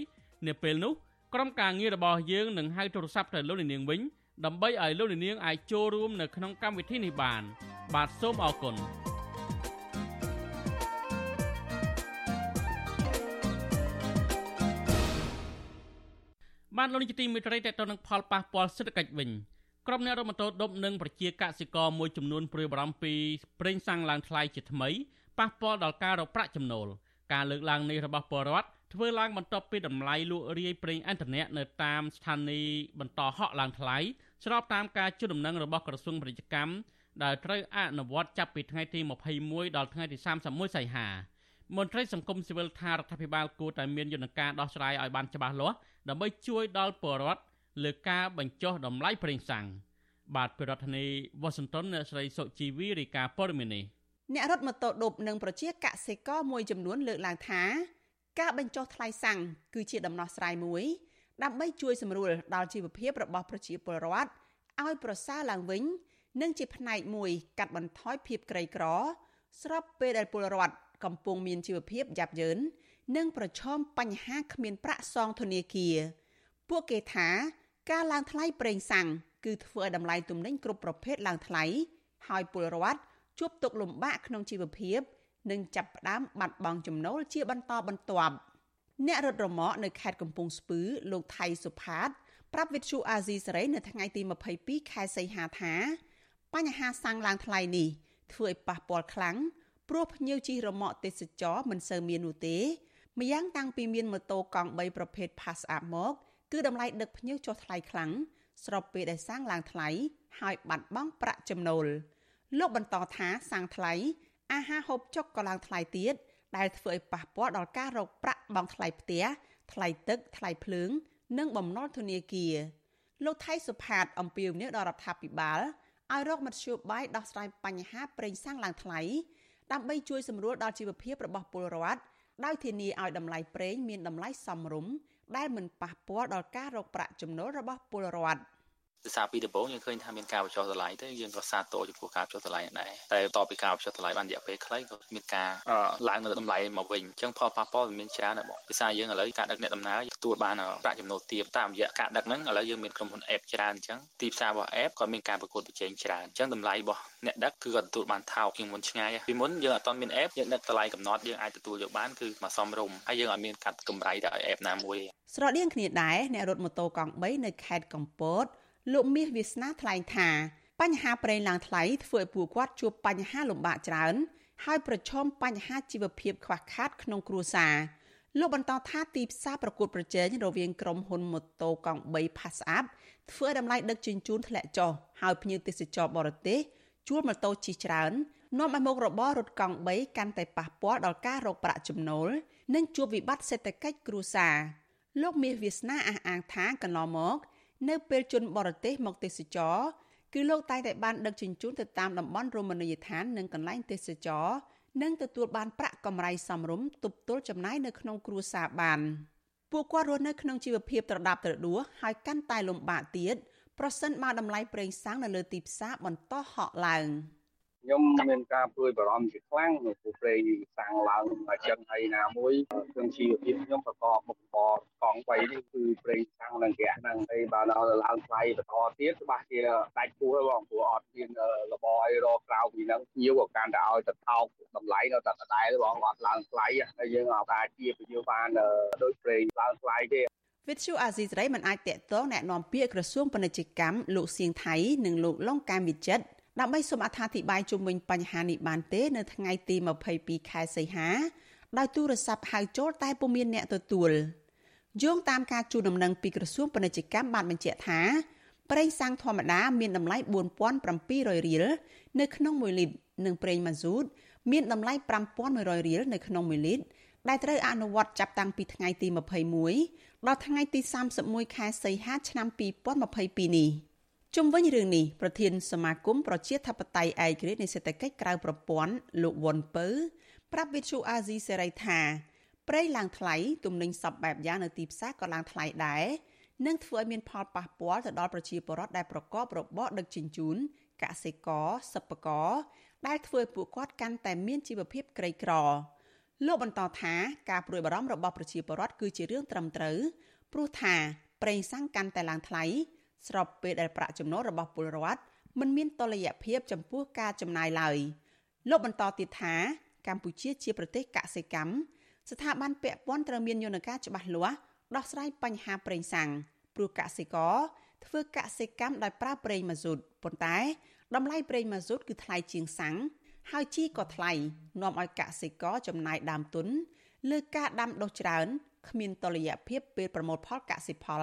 នាពេលនោះក្រុមការងាររបស់យើងនឹងហៅទូរស័ព្ទទៅលោកនាងវិញដើម្បីឲ្យលោកនាងអាចចូលរួមនៅក្នុងកម្មវិធីនេះបាន បាទសូមអរគុណ បានលោកនាយកទីមេត្រីតទៅនឹងផលប៉ះពាល់សេដ្ឋកិច្ចវិញក្រុមអ្នករមតោដប់និងប្រជាកសិករមួយចំនួនព្រួយបារម្ភពីប្រេងសាំងឡើងថ្លៃជាថ្មីប៉ះពាល់ដល់ការរកប្រាក់ចំណូលការលើកឡើងនេះរបស់ពលរដ្ឋធ្វើឡើងបន្ទាប់ពីតម្លៃលក់រាយប្រេងឥន្ធនៈនៅតាមស្ថានីយ៍បន្តហក់ឡើងថ្លៃស្របតាមការជូនដំណឹងរបស់ក្រសួងពាណិជ្ជកម្មដែលត្រូវអនុវត្តចាប់ពីថ្ងៃទី21ដល់ថ្ងៃទី31សីហា មន្ត្រីសង្គមស៊ីវិលថារដ្ឋាភិបាលគួរតែមានយន្តការដោះស្រាយឲ្យបានច្បាស់លាស់ដើម្បីជួយដល់ពលរដ្ឋលើការបញ្ចុះតម្លៃប្រេងសាំងបាទពីរដ្ឋធានី Washington អ្នកស្រីសុជីវីរាយការណ៍ព័ត៌មាននេះអ្នករត់ម៉ូតូឌុបនិងប្រជាកសិករមួយចំនួនលើកឡើងថាការបញ្ចុះថ្លៃសាំងគឺជាដំណោះស្រាយមួយដើម្បីជួយសម្រួលដល់ជីវភាពរបស់ប្រជាពលរដ្ឋឲ្យប្រសើរឡើងវិញ និងជាផ្នែកមួយកាត់បន្ថយភាពក្រីក្រ ស្របពេលដែលពលរដ្ឋ កំពុងមានជីវភាពយ៉ាប់យ៉ឺននិងប្រឈមបញ្ហាគ្មានប្រាក់សងធនាគារពួកគេថាការឡើងថ្លៃប្រេងសាំងគឺធ្វើឲ្យតម្លៃទំនិញគ្រប់ប្រភេទឡើងថ្លៃហើយពលរដ្ឋជួបទុក្ខលំបាកក្នុងជីវភាព និងចាប់ផ្ដើមបាត់បង់ចំណូលជាបន្តបន្ទាប់អ្នករត់រមាក់នៅខេត្តកំពង់ស្ពឺលោកថៃសុផាត ប្រាប់វិទ្យុអាស៊ីសេរីនៅថ្ងៃទី22ខែសីហាថា បញ្ហាសាំងឡើងថ្លៃនេះធ្វើឲ្យប៉ះពាល់ខ្លាំង ព្រោះភ្ញៀវជិះរមាក់ទេសចរមិនសូវមាននោះទេម្យ៉ាងតាំងពីមានម៉ូតូកង់3ប្រភេទ Pass Up មកគឺតម្លៃដឹកភ្ញៀវចុះថ្លៃខ្លាំងស្របពេលដែលសាំងឡើងថ្លៃហើយបាត់បង់ប្រាក់ចំណូលលោកបន្តថាសាំងថ្លៃអាហារហូបចុកក៏ឡើងថ្លៃទៀតដែលធ្វើឲ្យប៉ះពាល់ដល់ការរកប្រាក់បង់ថ្លៃផ្ទះថ្លៃទឹកថ្លៃភ្លើង និងបំណុលធនាគារលោកថៃសុផាតអំពាវនាវដល់រដ្ឋាភិបាលឲ្យរកមធ្យោបាយដោះស្រាយបញ្ហាប្រេងសាំងឡើងថ្លៃ ដើម្បីជួយសម្រួលដល់ជីវភាពរបស់ពលរដ្ឋដោយធានាឲ្យតម្លៃប្រេងមានតម្លៃសមរម្យដែលមិនប៉ះពាល់ដល់ការរកប្រាក់ចំណូលរបស់ពលរដ្ឋ។ ភាសាពីដំបូងយើងឃើញថាមានការបញ្ចុះតម្លៃទៅយើងក៏សាទរចំពោះការបញ្ចុះតម្លៃដែរតែបន្ទាប់ពីការបញ្ចុះតម្លៃបានរយៈពេលខ្លីក៏មានការឡើងនៅតម្លៃមកវិញអញ្ចឹងផលប៉ះពាល់វាមានច្រើនដែរបងភាសាយើងឥឡូវការដឹកអ្នកដំណើរទទួលបានប្រាក់ចំណូលទាបតាមរយៈការដឹកហ្នឹងឥឡូវយើងមានក្រុមហ៊ុន app ច្រើនអញ្ចឹងទីផ្សាររបស់ app ក៏មានការប្រកួតប្រជែងច្រើនអញ្ចឹងតម្លៃរបស់អ្នកដឹកគឺក៏ទទួលបានថោកជាងមុនឆ្ងាយពីមុនយើងអត់មាន app យើងដឹកតម្លៃកំណត់យើងអាចទទួលយកបានគឺមកសមរម្យហើយយើងអត់មានកាត់កម្រៃទៅឲ្យ app ណាមួយស្រដៀងគ្នាដែរអ្នករត់ម៉ូតូកង់3នៅខេត្តកំពត លោកមាសវាសនាថ្លែងថាបញ្ហាប្រេងឡើងថ្លៃធ្វើឲ្យពួកគាត់ជួបបញ្ហាលំបាកច្រើន ហើយប្រឈមបញ្ហាជីវភាពខ្វះខាតក្នុងគ្រួសារលោកបន្តថាទីផ្សារប្រកួតប្រជែងរវាងក្រុមហ៊ុនម៉ូតូកង់3 Pass Up ធ្វើឲ្យតម្លៃដឹកជញ្ជូនធ្លាក់ចុះហើយភ្ញៀវទេសចរបរទេសជួលម៉ូតូជិះច្រើននាំឲ្យមុខរបររត់កង់3កាន់តែប៉ះពាល់ដល់ការរកប្រាក់ចំណូល និងជួបវិបត្តិសេដ្ឋកិច្ចគ្រួសារលោកមាសវាសនាអះអាងថាកន្លងមក នៅពេលជនបរទេសមកទេសចរគឺលោកតែងតែបានដឹកជញ្ជូនទៅតាមតំបន់រមណីយដ្ឋាននិងកន្លែងទេសចរនិងទទួលបានប្រាក់កម្រៃសមរម្យទប់ទល់ចំណាយនៅក្នុងគ្រួសារបានពួកគាត់រស់នៅក្នុងជីវភាពត្រដាប់ត្រដួសហើយកាន់តែលំបាកទៀតប្រសិនបើតម្លៃប្រេងសាំងនៅលើទីផ្សារបន្តហក់ឡើង។ ខ្ញុំមានការព្រួយបារម្ភជាខ្លាំងនៅព្រោះប្រេងសាំងឡើងមកចឹងហើយណាមួយក្នុងជីវភាពខ្ញុំប្រកបមុខរបរកង់3នេះគឺប្រេងសាំងនិងហ្គាសហ្នឹងហើយបើដល់ឡើងថ្លៃបន្តទៀតច្បាស់ជាដាច់ពោះបងព្រោះអត់មានរបរអីរកក្រៅពីហ្នឹងញៀវក៏កាន់តែឲ្យទៅថោកតម្លៃនៅតែដដែលបងអត់ឡើងថ្លៃហើយយើងអត់អាចជាពន្យល់បានដោយប្រេងឡើងថ្លៃទេវិទ្យុអាស៊ីសេរីមិនអាចតាក់ទងแนะនាំពាក្យក្រសួងពាណិជ្ជកម្មលោកសៀងថៃនិងលោកលងកាមវិចិត្រ ដើម្បីសូមអត្ថាធិប្បាយជុំវិញបញ្ហានេះបានទេ នៅថ្ងៃទី22ខែសីហាដោយទូរស័ព្ទហៅចូលតែពុំមានអ្នកទទួលយោងតាមការជូនដំណឹងពីក្រសួងពាណិជ្ជកម្មបានបញ្ជាក់ថាប្រេងសាំងធម្មតាមានតម្លៃ4700រៀលនៅក្នុង1លីត្រនិងប្រេងម៉ាស៊ូតមានតម្លៃ5100រៀលនៅក្នុង1លីត្រដែលត្រូវអនុវត្តចាប់តាំងពីថ្ងៃទី21ដល់ថ្ងៃទី31ខែសីហាឆ្នាំ2022នេះ។ ជុំវិញរឿងនេះប្រធានសមាគមប្រជាធិបតេយ្យឯករាជ្យនៃសេដ្ឋកិច្ចក្រៅប្រព័ន្ធលោកវ៉ុនពៅប្រាប់វិទ្យុអាស៊ីសេរីថាប្រេងឡើងថ្លៃទំនិញសពបែបយ៉ាងនៅទីផ្សារក៏ឡើងថ្លៃដែរនិងធ្វើឲ្យមានផលប៉ះពាល់ទៅដល់ប្រជាពលរដ្ឋដែលប្រកបរបរដឹកជញ្ជូនកសិករសិប្បករដែលធ្វើឲ្យពួកគាត់កាន់តែមានជីវភាពក្រីក្រលោកបន្តថាការព្រួយបារម្ភរបស់ប្រជាពលរដ្ឋគឺជារឿងត្រឹមត្រូវព្រោះថាប្រេងសាំងកាន់តែឡើងថ្លៃ ស្របពេលដែលប្រាក់ចំណូលរបស់ពលរដ្ឋមិនមានតុល្យភាពចំពោះការចំណាយឡើយលោកបន្តទៀតថាកម្ពុជាជាប្រទេសកសិកម្មស្ថាប័នពាក់ព័ន្ធត្រូវមានយន្តការច្បាស់លាស់ដោះស្រាយបញ្ហាប្រេងសាំងព្រោះកសិករធ្វើកសិកម្មដោយប្រើប្រេងម៉ាស៊ូតប៉ុន្តែតម្លៃប្រេងម៉ាស៊ូតគឺថ្លៃជាងសាំងហើយជីក៏ថ្លៃនាំឲ្យកសិករចំណាយដើមទុនលើការដាំដុះច្រើនគ្មានតុល្យភាពពេលប្រមូលផលកសិផល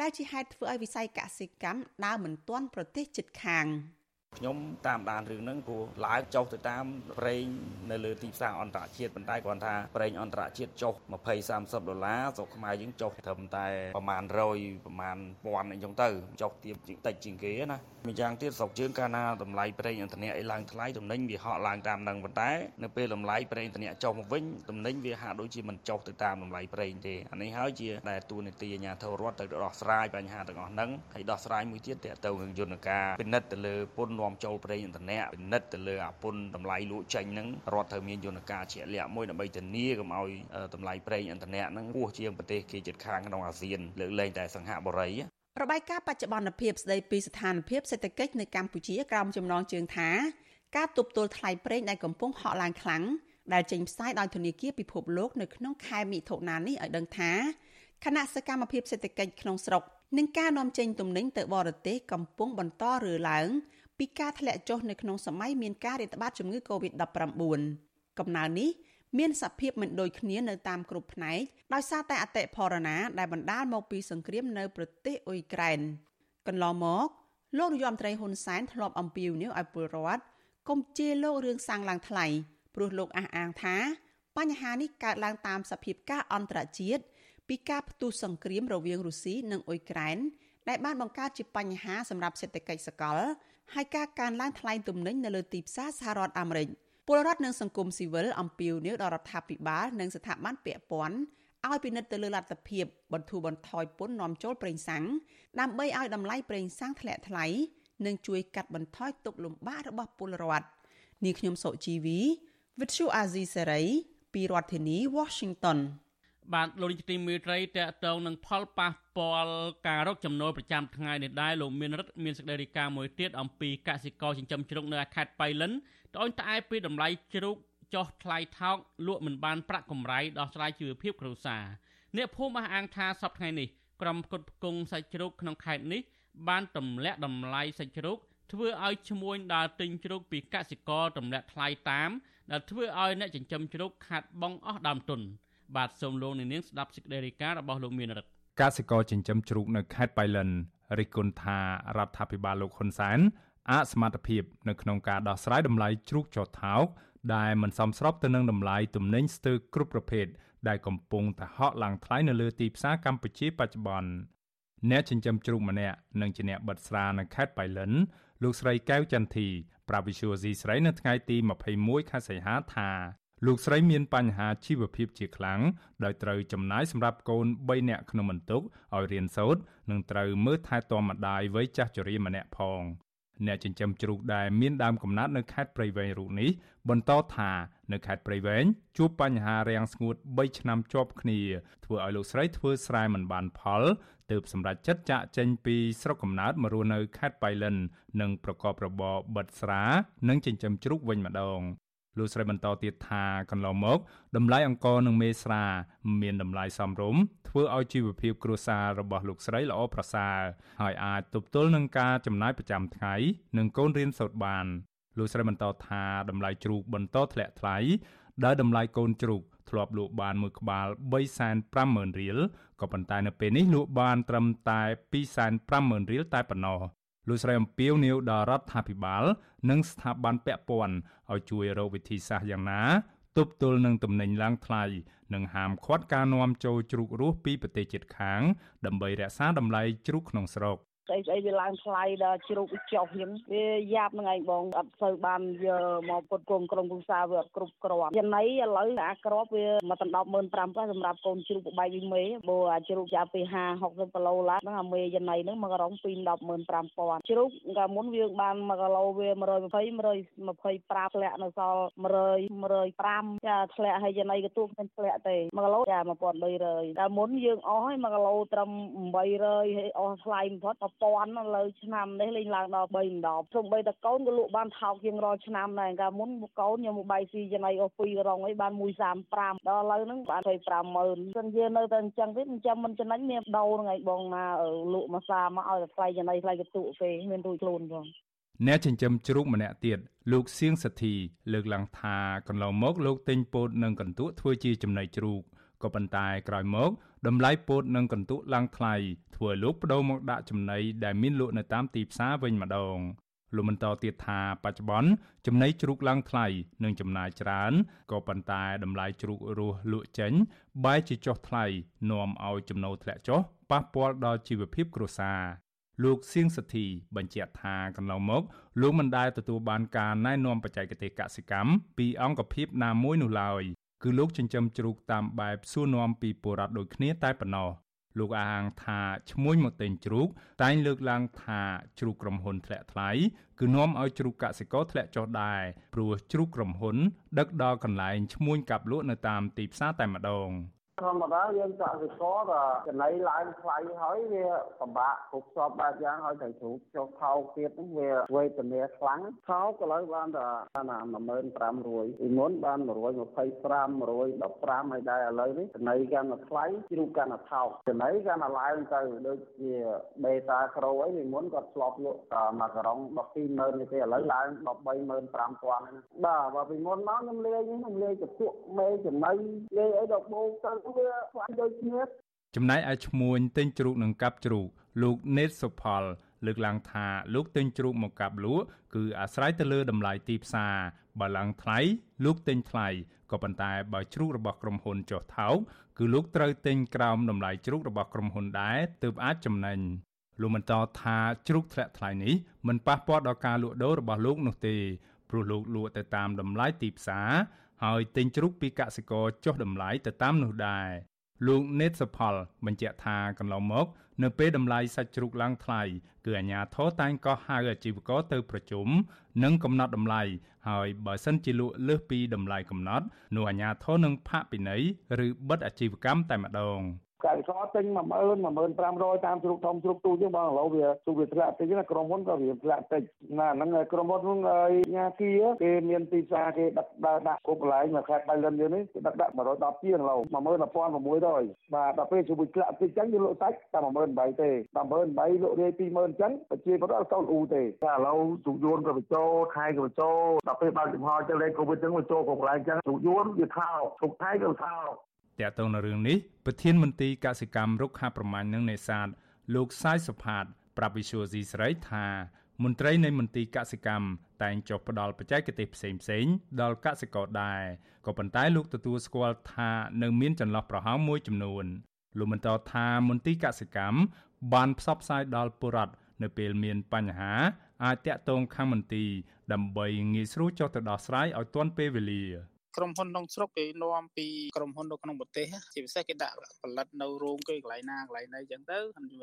ដែលជាហេតុធ្វើឲ្យវិស័យកសិកម្មដើរមិនទាន់ប្រទេសជិតខាង។ ខ្ញុំតាមដានរឿងហ្នឹងព្រោះឡើងចុះទៅតាមប្រេងនៅលើទីផ្សារអន្តរជាតិប៉ុន្តែគ្រាន់ថាប្រេងអន្តរជាតិចុះ20 30ដុល្លារស្រុកខ្មែរយើងចុះត្រឹមតែប្រមាណ100ប្រមាណពាន់អីចឹងទៅចុះទៀបតិចជាងគេណាម្យ៉ាងទៀតស្រុកយើងកាលណាតម្លៃប្រេងឥន្ធនៈអីឡើងថ្លៃតំណែងវាហក់ឡើងតាមនឹងប៉ុន្តែនៅពេលតម្លៃប្រេងឥន្ធនៈចុះមកវិញតំណែងវាហាក់ដូចជាមិនចុះទៅតាមតម្លៃប្រេងទេអានេះហើយជាដែលទូនីតិអាជ្ញាធររដ្ឋទៅដោះស្រាយបញ្ហាទាំងអស់ហ្នឹងហើយដោះស្រាយមួយទៀតតទៅនឹងយន្តការពិនិត្យទៅលើពន្ធនាំចូលប្រេងឥន្ធនៈពិនិត្យទៅលើអាពន្ធតម្លៃលក់ចេញហ្នឹងរដ្ឋត្រូវមានយន្តការជាក់លាក់មួយដើម្បីធានាកុំឲ្យតម្លៃប្រេងឥន្ធនៈហ្នឹងហួសជាងប្រទេសគេជិតខាងក្នុងអាស៊ានលើកលែងតែសង្ហបុរីរបាយការណ៍បច្ចុប្បន្នភាពស្ដីពីស្ថានភាពសេដ្ឋកិច្ចនៅកម្ពុជាក្រោមចំណងជើងថាការទប់ទល់ថ្លៃប្រេងដែលកំពុងហក់ឡើងខ្លាំងដែលចេញផ្សាយដោយធនាគារពិភពលោកនៅក្នុងខែមិថុនានេះឲ្យដឹងថាគណៈសកម្មភាពសេដ្ឋកិច្ចក្នុងស្រុកនិងការនាំចេញទំនិញទៅបរទេសកំពុងបន្តរើឡើង ពីការធ្លាក់ចុះនៅក្នុងសម័យមានការរាតត្បាតជំងឺ Covid-19 កំណើននេះមានសភាពមិនដូចគ្នានៅតាមគ្រប់ផ្នែកដោយសារតែអតិផរណាដែលបណ្ដាលមកពីសង្គ្រាមនៅប្រទេសអ៊ុយក្រែនកន្លងមកលោកនាយរដ្ឋមន្ត្រីហ៊ុនសែនធ្លាប់អំពាវនាវឲ្យពលរដ្ឋកុំជេរលោករឿងសាំងឡើងថ្លៃព្រោះលោកអះអាងថាបញ្ហានេះកើតឡើងតាមសភាពការអន្តរជាតិពីការផ្ទុះសង្គ្រាមរវាងរុស្ស៊ីនិងអ៊ុយក្រែនដែលបានបង្កើតជាបញ្ហាសម្រាប់សេដ្ឋកិច្ចសកល ហើយការកើនឡើងថ្លៃទំនិញនៅលើទីផ្សារសហរដ្ឋអាមេរិកពលរដ្ឋនិងសង្គមស៊ីវិលអំពាវនាវដល់រដ្ឋាភិបាលនិងស្ថាប័នពាក់ព័ន្ធឲ្យពិនិត្យទៅលើលទ្ធភាពបន្ធូរបន្ថយពន្ធនាំចូលប្រេងសាំងដើម្បីឲ្យតម្លៃប្រេងសាំងធ្លាក់ថ្លៃនិងជួយកាត់បន្ថយទុក្ខលំបាករបស់ពលរដ្ឋនាងខ្ញុំសុជីវី With you Azizi Serai ពីរដ្ឋធានី Washington បាទលោកនាយកទីមេត្រីតកតងនឹងផលប៉ះពាល់ការរកចំណូលប្រចាំថ្ងៃនេះដែរលោកមានរដ្ឋមានសេចក្តីរាយការណ៍មួយទៀតអំពីកសិករចិញ្ចឹមជ្រូកនៅខេត្តបៃលិនត្អូញត្អែពីតម្លៃជ្រូកចុះថ្លៃថោកលក់មិនបានប្រាក់កម្រៃដោះស្រាយជីវភាពគ្រួសារអ្នកភូមិអះអាងថាសប្តាហ៍នេះក្រុមគុតផ្គង់សាច់ជ្រូកក្នុងខេត្តនេះបានទម្លាក់តម្លៃសាច់ជ្រូកធ្វើឲ្យឈ្មួញដើរទិញជ្រូកពីកសិករទម្លាក់ថ្លៃតាមដែលធ្វើឲ្យអ្នកចិញ្ចឹមជ្រូកខាត់បងអស់ដើមទុន បាទសូមលោកនាងស្ដាប់សេចក្តីរាយការណ៍របស់លោកមានរិទ្ធកសិករចិញ្ចឹមជ្រូកនៅខេត្តបៃលិនរិះគន់ថារដ្ឋាភិបាលលោកហ៊ុនសែនអសមត្ថភាពនៅក្នុងការដោះស្រាយតម្លៃជ្រូកចុះថោកដែលមិនសមស្របទៅនឹងតម្លៃទំនិញស្ទើរគ្រប់ប្រភេទដែលកំពុងតែហក់ឡើងថ្លៃនៅលើទីផ្សារកម្ពុជាបច្ចុប្បន្នអ្នកចិញ្ចឹមជ្រូកម្នាក់និងជាអ្នកបិទស្រានៅខេត្តបៃលិនលោកស្រីកែវចន្ទធីប្រាវិសុយស៊ីស្រីនៅថ្ងៃទី21ខែសីហាថា លោកស្រីមានបញ្ហាជីវភាពជាខ្លាំងដោយត្រូវចំណាយសម្រាប់កូន3នាក់ក្នុងបន្ទុកឲ្យរៀនសូត្រនិងត្រូវមើលថែទាំម្ដាយវ័យចាស់ជរាម្នាក់ផងអ្នកចិញ្ចឹមជ្រូកដែលមានដើមកំណើតនៅខេត្តព្រៃវែងរូបនេះបន្តថានៅខេត្តព្រៃវែងជួបបញ្ហារាំងស្ងួត3ឆ្នាំជាប់គ្នាធ្វើឲ្យលោកស្រីធ្វើស្រែមិនបានផលទើបសម្រេចចិត្តចាក់ចេញពីស្រុកកំណើតមករស់នៅខេត្តបៃលិននិងប្រកបរបរបិតស្រា និងចិញ្ចឹមជ្រូកវិញម្ដង លោកស្រីបន្តទៀតថាកន្លងមកតម្លៃអង្ករនិងមេស្រា មានតម្លៃសមរម្យធ្វើឲ្យជីវភាពគ្រួសាររបស់លោកស្រីល្អប្រសើរហើយអាចទប់ទល់នឹងការចំណាយប្រចាំថ្ងៃនិងកូនរៀនសូត្របានលោកស្រីបន្តថាតម្លៃជ្រូកបន្តធ្លាក់ថ្លៃដោយតម្លៃកូនជ្រូកធ្លាប់លក់បានមួយក្បាល350,000រៀលក៏ប៉ុន្តែនៅពេលនេះលក់បានត្រឹមតែ250,000រៀលតែប៉ុណ្ណោះ លោកស្រីអំពាវនាវដល់រដ្ឋាភិបាល និងស្ថាប័នពាក់ព័ន្ធឲ្យជួយរកវិធីសាស្ត្រយ៉ាងណាទប់ទល់នឹងទំនិញឡើងថ្លៃនិងហាមឃាត់ការនាំចូលជ្រូករស់ពីប្រទេសជិតខាង ដើម្បីរក្សាតម្លៃជ្រូកក្នុងស្រុក ស្អីស្អីវាឡើងថ្លៃដល់ជ្រូកចុះអញ្ចឹងវាយ៉ាប់ហ្នឹងឯងបងអត់សូវបានយកមកពុតគុំក្រុមគ្រួសារវាអត់គ្រប់គ្រាន់ចំណៃឥឡូវអាក្របវាមកដល់15000ប៉ះសម្រាប់កូនជ្រូកបបែកវិញមេបើអាជ្រូកចាប់ពី50 60គីឡូឡើងហ្នឹងអាមេចំណៃហ្នឹងមកក្រុងពី15000ជ្រូកកាលមុនវាបាន1គីឡូវា120 125ធ្លាក់នៅសល់100 105ចាធ្លាក់ហើយចំណៃកទួខ្ញុំធ្លាក់ទេ1គីឡូចា1300តែមុនយើងអស់ហើយ1គីឡូត្រឹម800ហើយអស់ថ្លៃបំផុត1000លើឆ្នាំនេះលេងឡើងដល់3ម្ដងសូម្បីតែកូនក៏លក់បានថោកជាងរាល់ឆ្នាំដែរកាលមុនកូនខ្ញុំបាយស៊ីចំណៃអស់2រងអីបាន135ដល់ឥឡូវហ្នឹងបាន250000សិនជានៅតែអញ្ចឹងទៀតចាំមិនចំណេញមានដោហ្នឹងឯងបងណាលក់មកសាមកឲ្យតែថ្លៃចំណៃថ្លៃកតុគេមានរួចខ្លួនបងអ្នកចិញ្ចឹមជ្រូកម្នាក់ទៀតលោកសៀងសទ្ធីលើកឡើងថាកន្លងមកលោកទិញពោតនិងកន្ទក់ធ្វើជាចំណីជ្រូកក៏ប៉ុន្តែក្រោយមក តម្លៃពោតនិងកន្ទក់ឡើងថ្លៃធ្វើឲ្យលោកបដូរមកដាក់ចំណីដែលមានលក់នៅតាមទីផ្សារវិញម្ដងលោកបន្តទៀតថាបច្ចុប្បន្នចំណីជ្រូកឡើងថ្លៃនិងចំណាយច្រើនក៏ប៉ុន្តែតម្លៃជ្រូករស់លក់ចេញបែរជាចុះថ្លៃនាំឲ្យចំណូលធ្លាក់ចុះប៉ះពាល់ដល់ជីវភាពគ្រួសារលោកសៀងសទ្ធីបញ្ជាក់ថាកន្លងមកលោកមិនដែលទទួលបានការណែនាំបច្ចេកទេសកសិកម្មពីអង្គភាពណាមួយនោះឡើយ គឺលោកចិញ្ចឹមជ្រូកតាមបែបសួរនាំពីបុរដ្ឋដូចគ្នាតែប៉ុណ្ណោះលោកអាងថាឈ្មួញមកទិញជ្រូកតែងលើកឡើងថាជ្រូកក្រុមហ៊ុនធ្លាក់ថ្លៃគឺនាំឲ្យជ្រូកកសិករធ្លាក់ចុះដែរព្រោះជ្រូកក្រុមហ៊ុនដឹកដល់កន្លែងឈ្មួញកាប់លក់នៅតាមទីផ្សារតែម្ដង ធម្មតាយើងកសិករក៏ចំណីឡើងថ្លៃហើយវាពិបាកគ្រប់សពបែបយ៉ាងហើយតែជ្រូកចុះថោកទៀតហ្នឹងវាវេទនាខ្លាំងថោកឥឡូវបានតែបាន15500ពីមុនបាន125 115ហើយដែរឥឡូវនេះចំណីកាន់តែថ្លៃជ្រូកកាន់តែថោកចំណីកាន់តែឡើងទៅដូចជាបេតាក្រូអីពីមុនគាត់ធ្លាប់លក់មួយក្រុង120,000នេះទេឥឡូវឡើង135,000ហ្នឹងបាទបើពីមុនមកខ្ញុំលាយខ្ញុំលាយចពួកមេចំណីលាយអីដល់បូកទៅវាខ្លាំងដូចគ្នាចំណែកឯឈ្មួញទិញជ្រូកនិងកាប់ជ្រូកលោកណេតសុផល លើកឡើងថាលោកទិញជ្រូកមកកាប់លក់គឺអាស្រ័យទៅលើតម្លៃទីផ្សារបើឡើងថ្លៃលោកទិញថ្លៃក៏ប៉ុន្តែបើជ្រូករបស់ក្រុមហ៊ុនចុះថោកគឺលោកត្រូវទិញក្រោមតម្លៃជ្រូករបស់ក្រុមហ៊ុនដែរទើបអាចចំណេញលោកបន្តថាជ្រូកធ្លាក់ថ្លៃនេះមិនប៉ះពាល់ដល់ការលក់ដូររបស់លោកនោះទេព្រោះលោកលក់ទៅតាមតម្លៃទីផ្សារ ហើយទិញជ្រូកពីកសិករចុះតម្លៃទៅតាមនោះដែរលោកណេតសផល បញ្ជាក់ថាកន្លងមក នៅពេលតម្លៃសាច់ជ្រូកឡើងថ្លៃគឺអាជ្ញាធរតែងក៏ហៅអាជីវករទៅប្រជុំនិងកំណត់តម្លៃហើយបើសិនជាលក់លើសពីតម្លៃកំណត់នោះអាជ្ញាធរនឹងផាកពិន័យឬបិទអាជីវកម្មតែម្ដង។ កសិករទិញ10000 10500តាមជ្រូកធំជ្រូកទូចឹងបងឥឡូវវាទូវាធ្លាក់តិចណាក្រុមហ៊ុនក៏វាធ្លាក់តិចណាហ្នឹងហើយក្រុមហ៊ុនហ្នឹងហើយញ៉ាគីគេមានទីផ្សារគេដឹកដើរដាក់គ្រប់កន្លែងមកខេត្តបៃលិនយើងនេះគេដឹកដាក់110ជាងឡូវ11600បាទដល់ពេលជ្រូកធ្លាក់តិចចឹងយើងលក់សាច់តែ18000ទេ18000លក់រាយ20000អញ្ចឹងប្រជាពលរដ្ឋទៅអ៊ូទេតែឥឡូវជ្រូកយួនក៏បញ្ចូលថៃក៏បញ្ចូលដល់ពេលបើកចំហចឹងលេខកូវីដចឹងបញ្ចូលគ្រប់កន្លែងចឹងជ្រូកយួនវាថោកជ្រូកថៃក៏ថោក តកតងនៅរឿងនេះប្រធានមន្ត្រីកសិកម្មរុក្ខាប្រមាញ់និងនេសាទលោកសាយសុផាតប្រាប់វិសុយស៊ីស្រីថាមន្ត្រីនៃមន្ទីរកសិកម្មតែងចុះផ្ដល់បច្ចេកទេសផ្សេងផ្សេងដល់កសិករដែរក៏ប៉ុន្តែលោកទទួលស្គាល់ថានៅមានចន្លោះប្រហោងមួយចំនួនលោកបន្តថាមន្ទីរកសិកម្មបានផ្សព្វផ្សាយដល់ពលរដ្ឋនៅពេលមានបញ្ហា អាចតាក់ទងខាងមន្ទីរដើម្បីងាយស្រួលចុះទៅដោះស្រាយឲ្យទាន់ពេលវេលា ក្រុមហ៊ុនក្នុងស្រុកគេនាំពីក្រុមហ៊ុននៅក្នុងប្រទេសជាពិសេសគេដាក់ផលិតនៅរោងគេកន្លែងណាកន្លែងណីអញ្ចឹងទៅ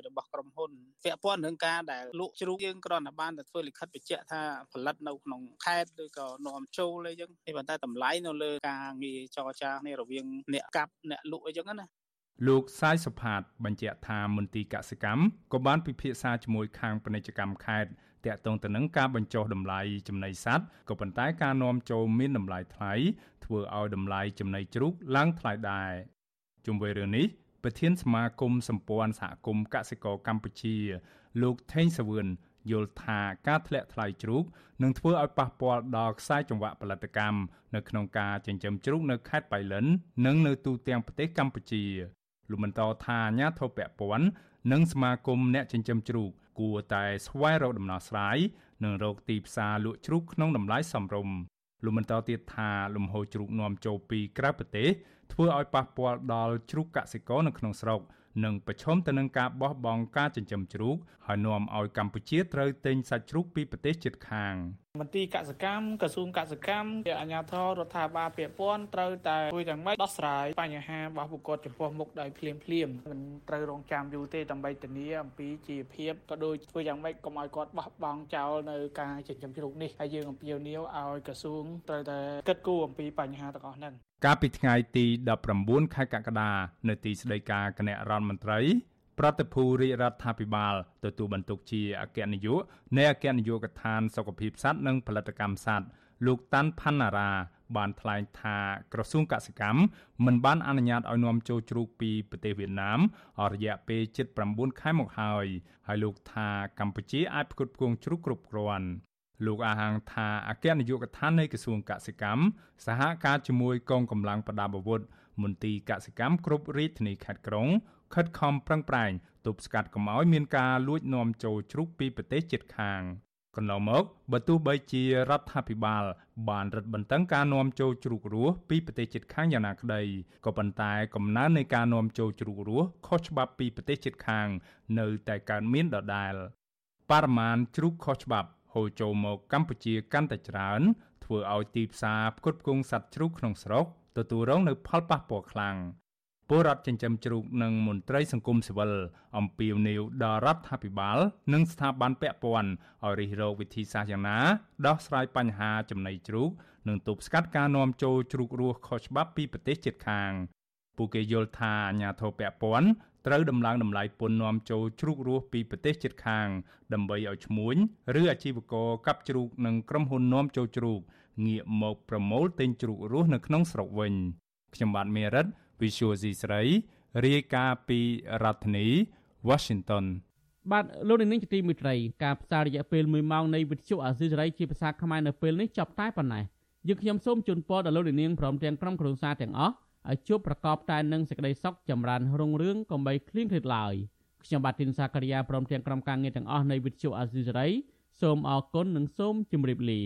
របស់ក្រុមហ៊ុនពាក់ព័ន្ធនឹងការដែលលក់ជ្រូកយើងគ្រាន់តែបានតែធ្វើលិខិតបញ្ជាក់ថាផលិតនៅក្នុងខេត្តឬក៏នាំចូលអីចឹងតែប៉ុន្តែតម្លៃនៅលើការងារចរចាគ្នារវាងអ្នកកាប់អ្នកលក់អីចឹងណាលោកសាយសុផាតបញ្ជាក់ថាមន្ទីរកសិកម្មក៏បានពិភាក្សាជាមួយខាងពាណិជ្ជកម្មខេត្ត តាក់ទងទៅនឹងការបញ្ចុះតម្លៃចំណីសត្វក៏ប៉ុន្តែការនាំចូលមានតម្លៃថ្លៃធ្វើឲ្យតម្លៃចំណីជ្រូកឡើងថ្លៃដែរជុំវិញរឿងនេះប្រធានសមាគមសម្ព័ន្ធសហគមន៍កសិករកម្ពុជា លោកថេងសវឿនយល់ថាការធ្លាក់ថ្លៃជ្រូកនឹងធ្វើឲ្យប៉ះពាល់ដល់ខ្សែចង្វាក់ផលិតកម្មនៅក្នុងការចិញ្ចឹមជ្រូកនៅខេត្តបៃលិន និងនៅទូទាំងប្រទេសកម្ពុជាលោកបន្តថាអាញាធិបតេយ្យព័ន្ធនិងសមាគមអ្នកចិញ្ចឹមជ្រូក គួរតែស្វែងរកដំណោះស្រាយនិងរកទីផ្សារលក់ជ្រូកក្នុងតម្លៃសមរម្យលោកបន្តទៀតថាលំហូរជ្រូកនាំចូលពីក្រៅប្រទេសធ្វើឲ្យប៉ះពាល់ដល់ជ្រូកកសិករនៅក្នុងស្រុក និងប្រឈមទៅនឹងការបោះបង់ការចិញ្ចឹមជ្រូកហើយនាំឲ្យកម្ពុជាត្រូវទិញសាច់ជ្រូកពីប្រទេសជិតខាង។មន្ទីរកសិកម្មក្រសួងកសិកម្មជាអាជ្ញាធររដ្ឋាភិបាលពាក់ព័ន្ធត្រូវតែជួយទាំងម៉េចដោះស្រាយបញ្ហារបស់បុគ្គលចំពោះមុខដោយភ្លាមភ្លាមមិនត្រូវរងចាំយូរទេដើម្បីធានាអំពីជីវភាពក៏ដូចធ្វើយ៉ាងម៉េចកុំឲ្យគាត់បោះបង់ចោលនៅការចិញ្ចឹមជ្រូកនេះហើយយើងអំពាវនាវឲ្យក្រសួងត្រូវតែគិតគូរអំពីបញ្ហាទាំងអស់ហ្នឹងកាលពីថ្ងៃទី19ខែកក្កដានៅទីស្តីការគណៈរដ្ឋមន្ត្រីប្រតិភូរាជរដ្ឋាភិបាលទទួលបន្ទុកជាអគ្គនាយកនៃអគ្គនាយកដ្ឋានសុខភាពសត្វនិងផលិតកម្មសត្វលោកតាន់ផាន់ណារ៉ាបានថ្លែងថាក្រសួងកសិកម្មមិនបានអនុញ្ញាតឲ្យនាំចូលជ្រូកពីប្រទេសវៀតណាមអស់រយៈពេលជិត9ខែមកហើយហើយលោកថាកម្ពុជាអាចផ្គត់ផ្គង់ជ្រូកគ្រប់គ្រាន់ លោកអាហាងថាអគ្គនាយកដ្ឋាននៃក្រសួងកសិកម្មសហការជាមួយកងកម្លាំងប្រដាប់អាវុធមន្ទីរកសិកម្មគ្រប់រាជធានីខេត្តក្រុងខិតខំប្រឹងប្រែងទប់ស្កាត់កុំឲ្យមានការលួចនាំចូលជ្រូកពីប្រទេសជិតខាងកន្លងមកបើទោះបីជារដ្ឋាភិបាល បានរឹតបន្តឹងការនាំចូលជ្រូករស់ពីប្រទេសជិតខាងយ៉ាងណាក្តីក៏ប៉ុន្តែកំណើននៃការនាំចូលជ្រូករស់ខុសច្បាប់ពីប្រទេសជិតខាង នៅតែកើតមានដដែលបរិមាណជ្រូកខុសច្បាប់ ហូរចូលមកកម្ពុជាកាន់តែច្រើនធ្វើឲ្យទីផ្សារផ្គត់ផ្គង់សត្វជ្រូកក្នុងស្រុកទទួលរងនូវផលប៉ះពាល់ខ្លាំងពលរដ្ឋចិញ្ចឹមជ្រូកនិងមន្ត្រីសង្គមស៊ីវិលអំពាវនាវដល់រដ្ឋាភិបាលនិងស្ថាប័នពាក់ព័ន្ធឲ្យរិះរកវិធីសាស្ត្រយ៉ាងណាដោះស្រាយបញ្ហាចំណីជ្រូកនិងទប់ស្កាត់ការនាំចូលជ្រូករស់ខុសច្បាប់ពីប្រទេសជិតខាងពួកគេយល់ថាអាញាធរពពន់ ត្រូវដំឡើងតម្លៃពន្ធនាំចូលជ្រូករស់ពីប្រទេសជិតខាង ដើម្បីឲ្យឈ្មួញឬអាជីវករកាប់ជ្រូកនិងក្រុមហ៊ុននាំចូលជ្រូកងាកមកប្រមូលទិញជ្រូករស់នៅក្នុងស្រុកវិញខ្ញុំបាទមេរិត Visual C ស្រីរាយការណ៍ពីរដ្ឋធានី Washington បាទលោកនាងជាទីមេត្រីការផ្សាយរយៈពេល1ម៉ោងនៃវិទ្យុអាស៊ីសេរីជាភាសាខ្មែរនៅពេលនេះចប់តែប៉ុណ្ណេះយើងខ្ញុំសូមជូនពរដល់លោកនាងព្រមទាំងក្រុមគ្រួសារទាំងអស់ ឲ្យជួបប្រកបតែនឹងសេចក្តីសុខចម្រើនរុងរឿងកុំបីឃ្លៀងឃ្លាតឡើយខ្ញុំបាទទីនសាករិយាព្រមទាំងក្រុមការងារទាំងអស់នៃវិទ្យុអាស៊ីសេរីសូមអរគុណនិងសូមជម្រាបលា